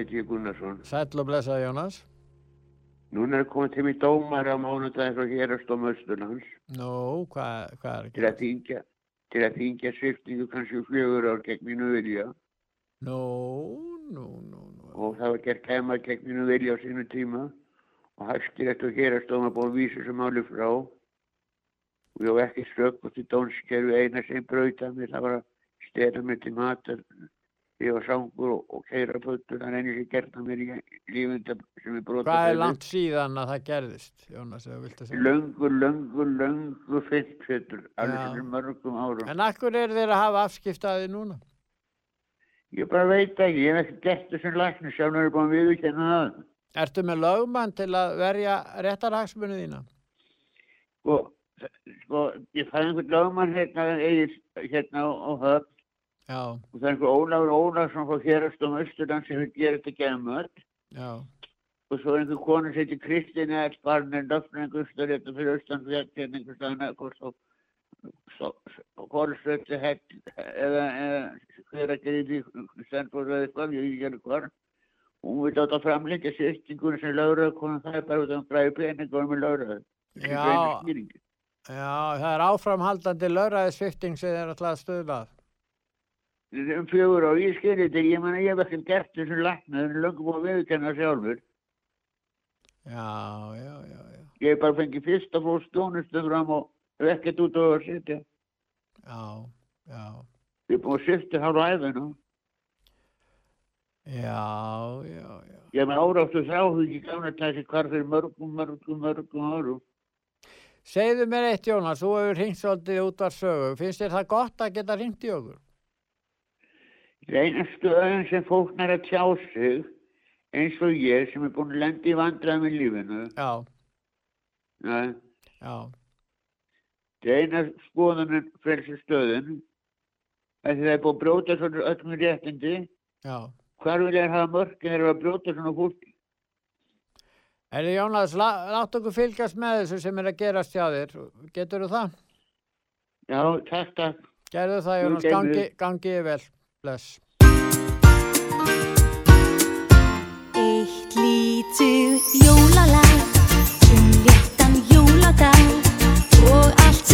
Heiti ég Gunnarsson. Sæll og blessaði Jónas. Núna er komið til mig dómar á mánudaginn frá hérastóma Östurlands Nú, hvað, hvað er til að þingja, til að þingja sviftingu kannski fjögur ár gegn mínu vilja Nú, nú, nú, nú. og það var gert kæma gegn mínu vilja á sínu tíma og hæstirætt og hérastóma búin vísa sem máli frá og ég var ekki strökk og til dónskerfi eina sem brauta mér, það var að stela mér til matar ég var sangur og, og keira pöttur, það er einu sem gert að mér í lífunda sem er brota Hvað er langt síðan að það gerðist, Jónas, ef þú vilt að segja? Löngu, löngu, löngu fimmsettur, alveg Já. fyrir mörgum árum. En akkur er þeir að hafa afskiptaði núna? Ég bara veit ekki, ég hef ekki gert þessum lækni, sjálfur er búin að viðurkenna það. Ertu með lögmann til að verja réttarhagsmunni þína? Sko, sko, ég fæði einhvern lögmann hérna, hérna á höfn Já, og það er einhver Ólafur Ólafsson frá hérastum Östurland sem vil gera þetta gemöld já, og svo er einhver konu sem heitir Kristín Ell Barnir Löfningur stöður hérna fyrir Östurland við hérna einhver hvort svo Kórsvöldi eða eða hver að Stenfór eða eitthvað, ég ekki gerði hvar. Hún vil átt að framlengja sýttingunum sem lögröð konar það er bara út af græði pening og með lögröð já, já, það er áframhaldandi lögræðisvifting sem þeir ætla að stuðla að. Um fjögur og ég skilði þetta, ég menna ég hef ekki gert þessum löngu búin að viðkenna sjálfur. Já, já, já, já. Ég hef bara fengið fyrsta fólk stónustu fram og hef ekkert út á að sitja. Já, já, Ég er búin að sitja hálfa æfina. já, já, já. Ég hef með áráttu þráhugi gána þessi hvar fyrir mörgum, mörgum, mörgum árum. Segðu mér eitt, Jónas, þú hefur hringt svolítið út af sögu. Finnst þér það gott að geta hringt í okkur? Reinastu öðun sem fólk nær að tjá sig eins og ég sem er búin að lenda í vandræðum í lífinu. Já, Nei, já, það er eina skoðunin frelsi stöðun að það er búin að brjóta svona öllum réttindi. já. Hvar vil ég hafa mörgin þegar það er að brjóta svona fólk? Erði Jónas, lá, látt okkur fylgjast með þessu sem er að gerast hjá þér. Getur þú það? Já, takk, takk. Gerðu það, Jónas, gangi, gangi vel. Bless. Eitt lítið jólalag um léttan jóladag og allt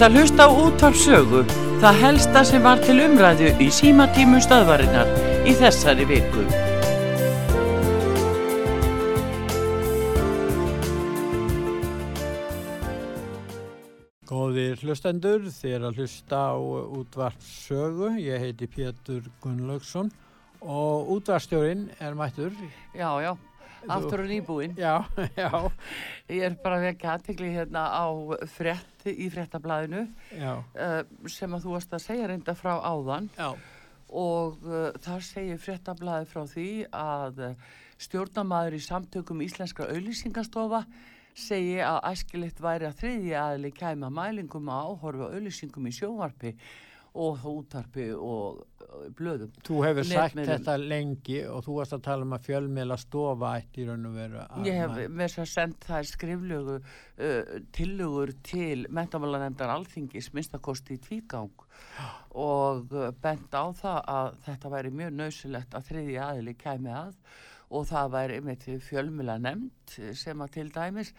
ert að hlusta á útvarp sögu, það helsta sem var til umræðu í símatímum stöðvarinnar í þessari viku. Góðir hlustendur, þér að hlusta á útvart sögu. Ég heiti Pétur Gunnlaugsson og útvarstjórin er mættur. Já, já, aftur og nýbúinn. Já, já. Ég er bara að vekja aðtekli hérna á frétt í fréttablaðinu uh, sem að þú varst að segja reynda frá áðan. Já. Og uh, þar segir fréttablaði frá því að stjórnamaður í samtökum Íslenskra auðlýsingastofa segi að æskilitt væri að þriðji aðli kæma mælingum að áhorfa auðlýsingum í sjónvarpi og útarpi og blöðum. Þú hefur sagt Netmiðlum. þetta lengi og þú varst að tala um að fjölmiðla stofa ætti í raun og veru. Ég hef með þess að senda þær skriflögu uh, tillögur til mentamálanemndar alþingis minnstakosti í tvígang og uh, bent á það að þetta væri mjög nöðsulegt að þriði aðili kæmi að og það væri einmitt fjölmjöla nefnd sem að til dæmis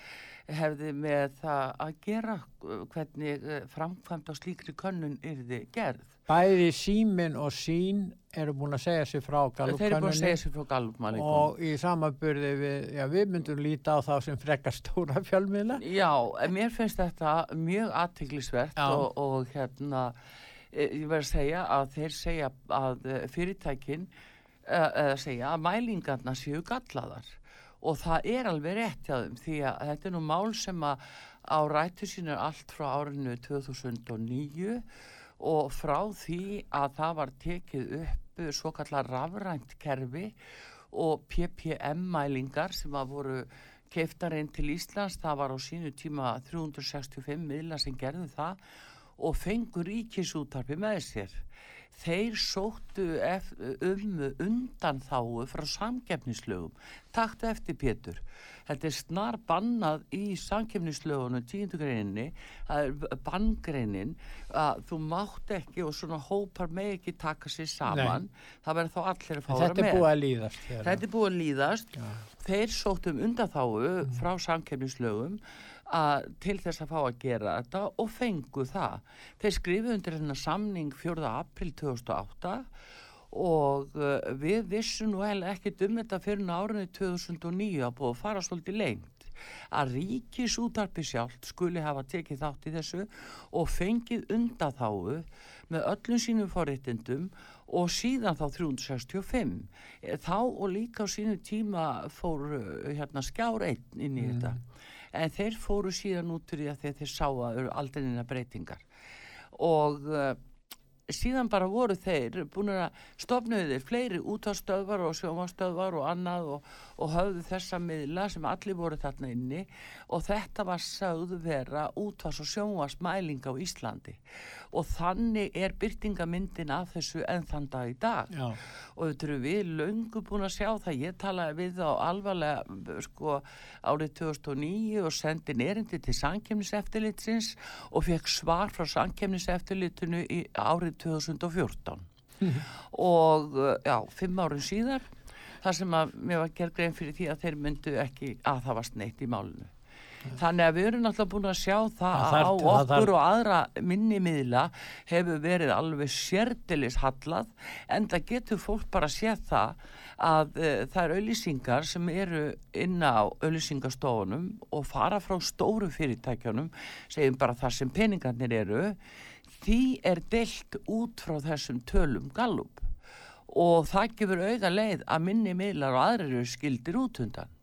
hefði með það að gera uh, hvernig uh, framkvæmt á slíkri könnun yrði gerð. Bæði símin og sín eru búin að segja sér frá galupmælingum. og í samaburði við, já við myndum líta á þá sem frekar stóra fjölmiðla. Já, mér finnst þetta mjög aðtiklisvert Já. og, og hérna, eh, ég verð að segja að þeir segja að eh, fyrirtækin eða segja að mælingarna séu gallaðar og það er alveg rétt hjá þeim því að þetta er nú mál sem að á rættu sínu allt frá árinu 2009 og frá því að það var tekið upp svo kallar rafrænt kerfi og PPM-mælingar sem að voru keiftar inn til Íslands, það var á sínu tíma 365 miðla sem gerðu það og fengur ríkisútarpi með sér. Þeir sóttu um undan þáu frá samgefnislögum. Taktu eftir Pétur. Þetta er snar bannað í samgefnislögunum tíundu greininni, það er banngreinin að þú mátt ekki og svona hópar með ekki taka sér saman. Það verður þá allir að fá En að þetta er með. búið að líðast. Þetta er búið að líðast. Þeir sóttum undanþáu frá samkefnislögum að, til þess að fá að gera þetta og fengu það. Þeir skrifu undir hennar samning 4. april 2008 og uh, við vissum nú heila ekkert um þetta fyrir árinu 2009 að búið að fara svolítið lengt að ríkisútarpi sjálft skuli hafa tekið þátt í þessu og fengið undaþáu með öllum sínum forréttindum og síðan þá 365 Eh, þá og líka á sínu tíma fór uh, hérna skjár einn inn í þetta en þeir fóru síðan út úr því að þeir, þeir sá að eru aldrei neina breytingar. Og uh, síðan bara voru þeir búin að stofnuðu þeir fleiri útastöðvar og sjómastöðvar og annað og, og höfðu þessa miðla sem allir voru þarna inni. Og þetta var sögðu vera útvars og sjómasmæling á Íslandi og þannig er byrtingamyndin af þessu enn þann dag í dag. Já. og þetta eru við löngu búin að sjá það. Ég talaði við þá alvarlega sko árið 2009 og sendi nerindi til sankemniseftilitsins og fekk svar frá sankemniseftilitinu í árið 2014 og já, fimm árum síðar þar sem að mér var gerð grein fyrir því að þeir myndu ekki að það var sneitt í málinu Þannig að við erum náttúrulega búin að sjá það Það að á það okkur þarf- og aðra minni miðla hefur verið alveg sérdilis hallað en það getur fólk bara séð það að uh, það er auðlýsingar sem eru inn á auðlýsingastofunum og fara frá stóru fyrirtækjunum segjum bara þar sem peningarnir eru. Því er deilt út frá þessum tölum gallup og það gefur auga leið að minni miðlar og aðrir eru skildir út undan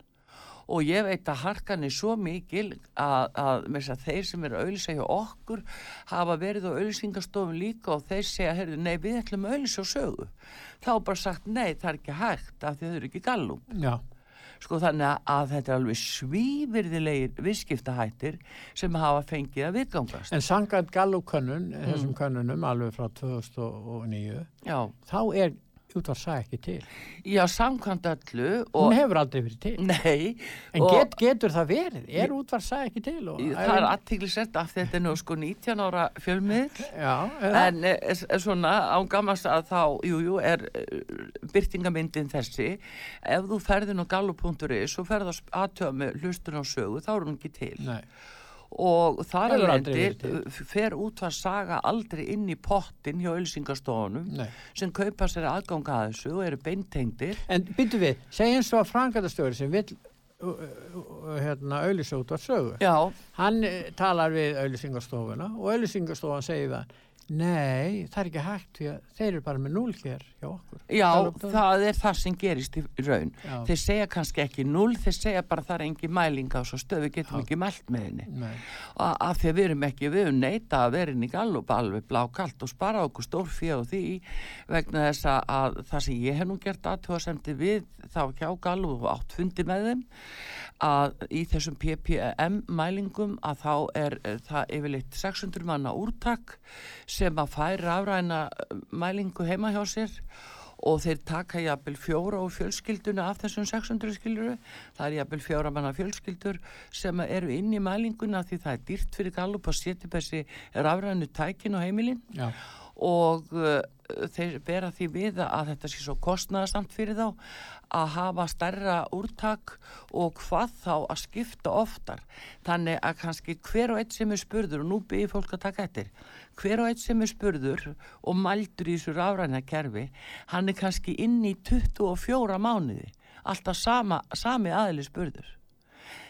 og ég veit að harkan er svo mikil að, að, að þeir sem eru að auðlýsa hjá okkur hafa verið á auðlýsingastofum líka og þeir segja, heyrðu, nei, við ætlum að auðlýsa á sögu. Þá bara sagt, nei, það er ekki hægt af því að þau eru ekki gallum. Já. Sko þannig að, þetta er alveg svívirðilegir viðskiptahættir sem hafa fengið að viðgangast. En sangað gallukönnun, þessum könnunum alveg frá 2009, Já. þá er útvarsæð ekki til. Já, samkvæmt öllu. Hún hefur aldrei verið til. Nei. En get, getur það verið? Er útvarsæð ekki til? Og, Það er aðtíklisett af þetta nú sko 19 ára fjölmiðl Já, eða? en e, e, svona á gamast að þá, jú, jú, er e, byrtingamyndin þessi ef þú ferðin á gallu.is og ferð að aðtöða með hlustun á sögu þá er hún ekki til Nei. Og þar Það er endi fer út að saga aldrei inn í pottin hjá ölsingastofunum sem kaupa sér aðganga að þessu og eru beintengdir En byrju við, segjum svo að frangatastjóri sem vill uh, uh, hérna, auðlýsa út á sögu. Já. Hann eh, talar við auðlýsingastofuna og auðlýsingastofan segir hann, nei, það er ekki hægt því að þeir eru bara með núl hér hjá okkur. Já, Gallup-dómur. það er það sem gerist í raun. Já. Þeir segja kannski ekki null, þeir segja bara það er engin mæling á svo stöð, við getum ekki mælt með henni. Nei. Og af því að við erum ekki, við erum neita að vera inn í gallup alveg blákalt og spara okkur stór fyrir á því vegna þess að- að það sem ég hef nú gert aðtjóðasemdi við þá hjá gallup og átt fundi með þeim að í þessum PPM mælingum að þá er eh, það yfirleitt 600 manna úrtak sem að færa afræna mælingu heima hjá sér og þeir taka jafnvel fjóra og fjölskylduna af þessum 600 skilduru það er jafnvel fjóra manna fjölskyldur sem eru inn í mælinguna því það er dýrt fyrir gallup að setja þessi rafrænu tækin á heimilin Já. og uh, þeir bera því við að þetta sé svo kostnaðasamt fyrir þá að hafa stærra úrtak og hvað þá að skipta oftar. Þannig að kannski hver og eitt sem er spurður og nú byrjir fólk að taka eftir hver og eitt sem er spurður og mældur í þessu rafræna kerfi hann er kannski inn í 24 mánuði alltaf sama, sami aðli spurður.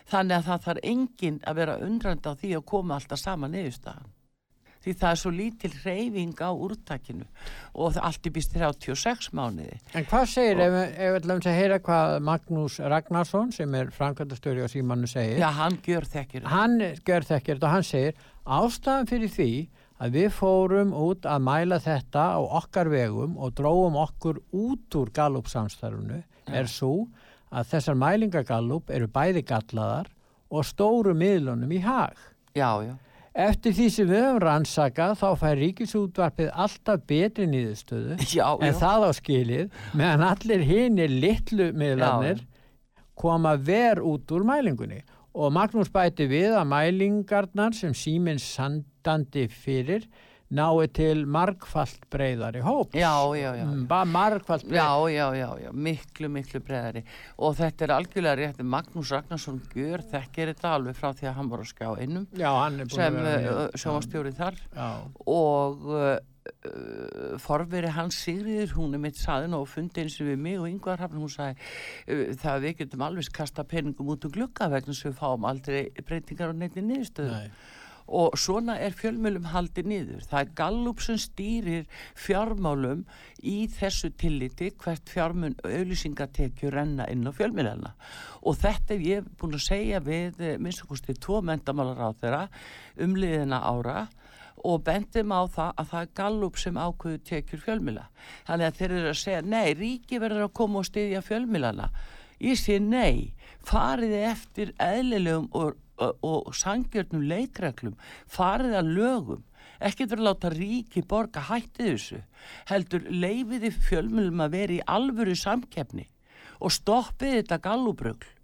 Þannig að það þarf enginn að vera undrandi á því að koma alltaf sama niðurstaðan því það er svo lítil reyfing á úrtakinu og allt býst 36 mánuði En hvað segir, ef, ef við ætlum að heyra hvað Magnús Ragnarsson sem er framkvæmdastöri á símanu segir Já, hann gjör þekkir Hann gjör þekkir og hann segir ástæðan fyrir því að við fórum út að mæla þetta á okkar vegum og dróum okkur út úr Gallup samstarfunu er svo að þessar mælingar Gallup eru bæði gallaðar og stóru miðlunum í hag. Já, já. Eftir því sem við höfum rannsakað þá fær ríkisútvarpið alltaf betri niðurstöðu Já, en já. það á skilið meðan allir hinir litlu miðlarnir koma ver út úr mælingunni og Magnús bæti við að mælingarnar sem síminn sandandi fyrir nái til margfalt breyðari hóps. Já, já, já. Mm, margfalt Já, já, já, já, miklu, miklu breðari og þetta er algjörlega rétt Magnús Ragnarsson gjör þekkir þetta alveg frá því að hann var á skjá er að sem mjög- uh, sjónvastjóri þar Já. og uh, uh, forveri hans Sigriður, hún er mitt saðin og fundi eins og við mig og yngvar hafn hún sagði uh, það að við getum alveg kasta peningum út um glugga vegna sem við fáum aldrei breytingar á neitt niðurstöðu Nei. Og svona er fjölmjölum haldið niður. Það er Gallup sem stýrir fjármálum í þessu tilliti hvert fjármun auðlýsingatekjur renna inn á fjölmjölana og þetta er ég búin að segja við minnstakosti tvo mendamálar á þeirra umliðina ára og bendum á það að það er Gallup sem ákveðu tekjur fjölmjöla. Þannig að þeir eru að segja, nei, ríki verður að koma og styðja fjölmjölana. Ég sé nei, fariði eftir eðlilegum og, og, sangjörnum leikreglum, fariði að lögum, ekkert verið að láta ríki borga hættið þessu, heldur leifiði fjölmjölum að vera í alvöru samkeppni og stoppið þetta gallubrögl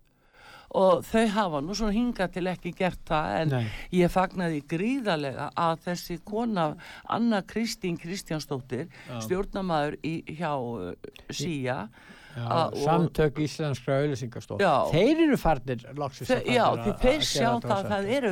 og þau hafa nú svona hingað til ekki gert það en Nei. ég fagnaði gríðarlega að þessi kona Anna Kristín Kristjánsdóttir Já. stjórnamaður í, hjá uh, SÍA Já, að- og- samtök íslenskra auðlýsingastof Já. þeir eru farnir Þe, að já, að- því að þeir sjá það að það eru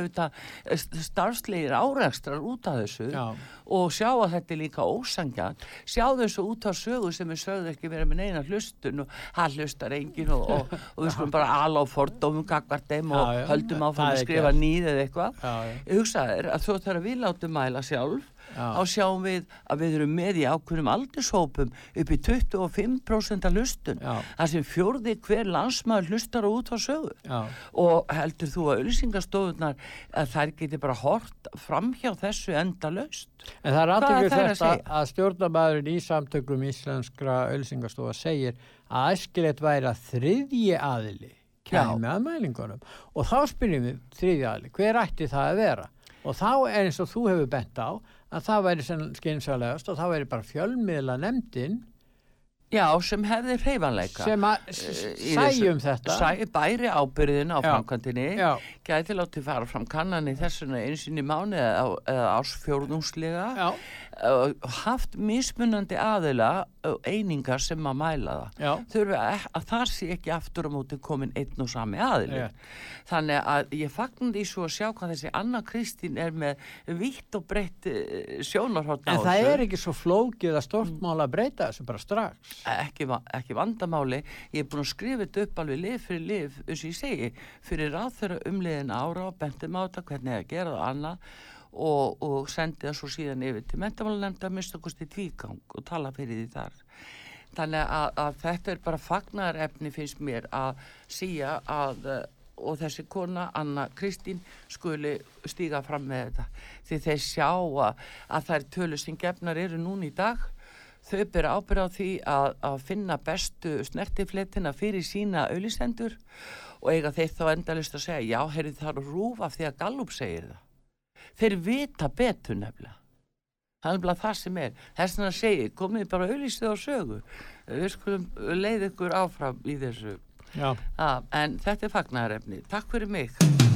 starfslegir árekstrar út af þessu Já. og sjá að þetta er líka ósangjan sjá þessu út af sögu sem er sögðu ekki verið með neina hlustun og hann hlustar engin og, og, og við skulum bara ala á fordómum gagvart þeim og höldum áfram að skrifa nýð eða eitthvað. Já, já. ég hugsa þér að við látum mæla sjálf Þá sjáum við að við erum með í ákveðnum aldurshópum upp í 25% af hlustun þar sem fjórði hver landsmaður hlustar á út á sögu Já. og heldur þú að auðlýsingastofunar að þær geti bara hort fram hjá þessu enda löst En það er að þetta segja? að stjórnabæðurinn í samtökum íslenskra auðlýsingastofa segir að æskilegt væri að þriðji aðili kæmi að mælingunum og þá spyrjum við þriðji aðili, hver ætti það að vera? Og þá er eins og þú hefur bent á að það væri skynsalegast og þá væri bara fjölmiðla nefndin Já, sem hefði hreyfanleika. Sem að Eh, í um þessu- þetta. Sæi bæri ábyrðin á Já. Gæti látið fara fram kannanir þessuna einsinni mánu eða, og haft mismunandi aðila einingar sem að mæla það. Þurfa að það sé ekki aftur á móti komin einn og sami aðili. Rétt. þannig að ég fagnar því svo að sjá hvað þessi Anna Kristín er með vitt og breytt sjónarhótt En það er ekki svo flókið að stort mál að breyta þessu bara strax. ekki, ekki vandamáli. Ég er búin að skrifa þetta upp alveg lif fyrir lif eins og ég segi, fyrir ráð þeirra umliðin ára og bentum á þetta hvernig það annað og, og sendi það svo síðan yfir til mentamálanemnda að mista kosti tvígang og tala fyrir því þar. Þannig að, að þetta er bara fagnarefni finnst mér að síja að eh, og þessi kona, Anna Kristín skuli stíga fram með þetta. Því þeir sjá að, að þær tölur sem gefnar eru núna í dag þau byrja ábyrða á því að, að finna bestu snertifletina fyrir sína auðlistendur og eiga þeir þá endalist að segja já, heyrðu það er rúfa því að Gallup segir það þeir vita betur nefnilega. Það er nefnilega það sem er. Þess vegna segi, komið bara auðlistið á sögu. Við skulum leið ykkur áfram í þessu. Já. Ah, en þetta er fagnarefni, takk fyrir mig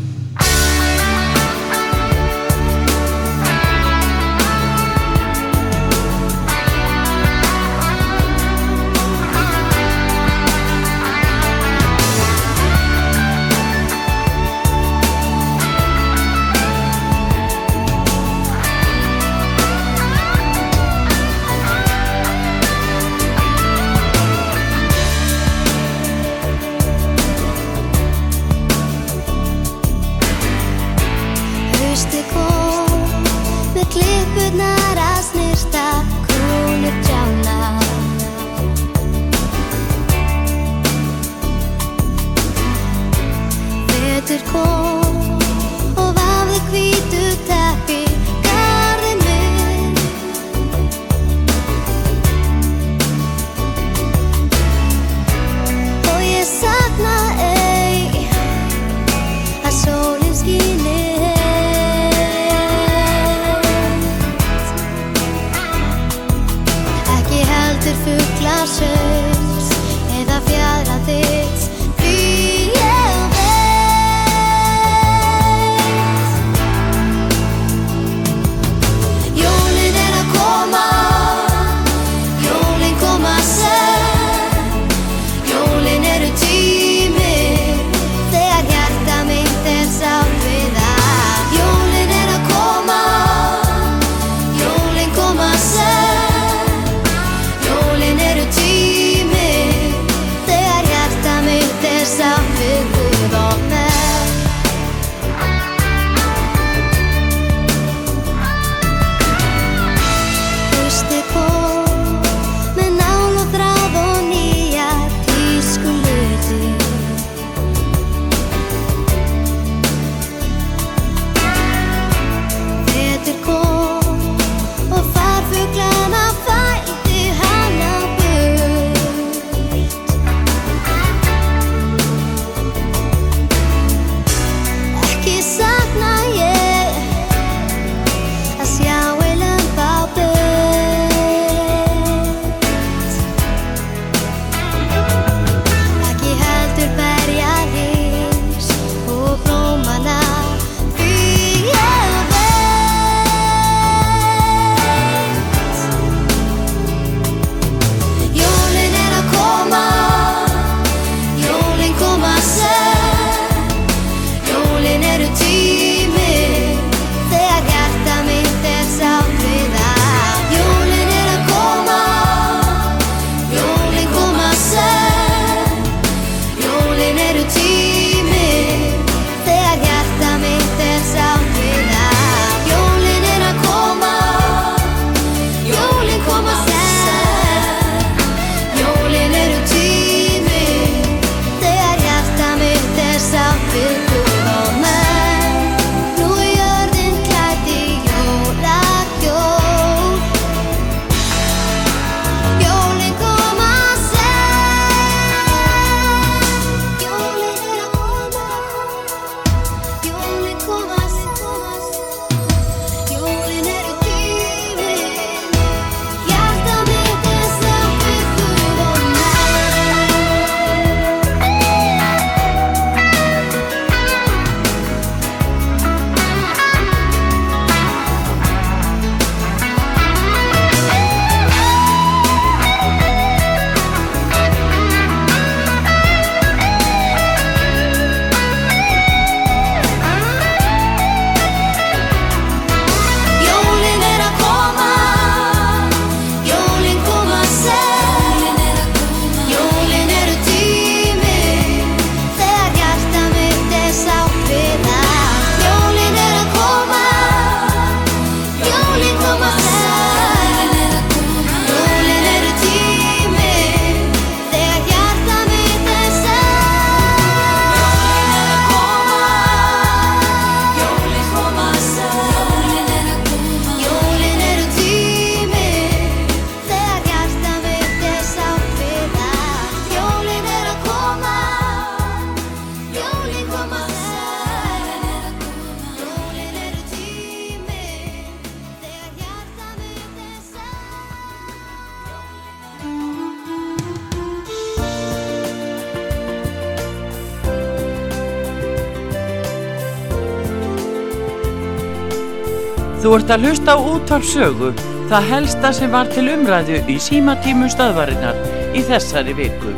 ert að hlusta á útvarpsögu, það helsta sem var til umræðu í símatímum stöðvarinnar í þessari viku.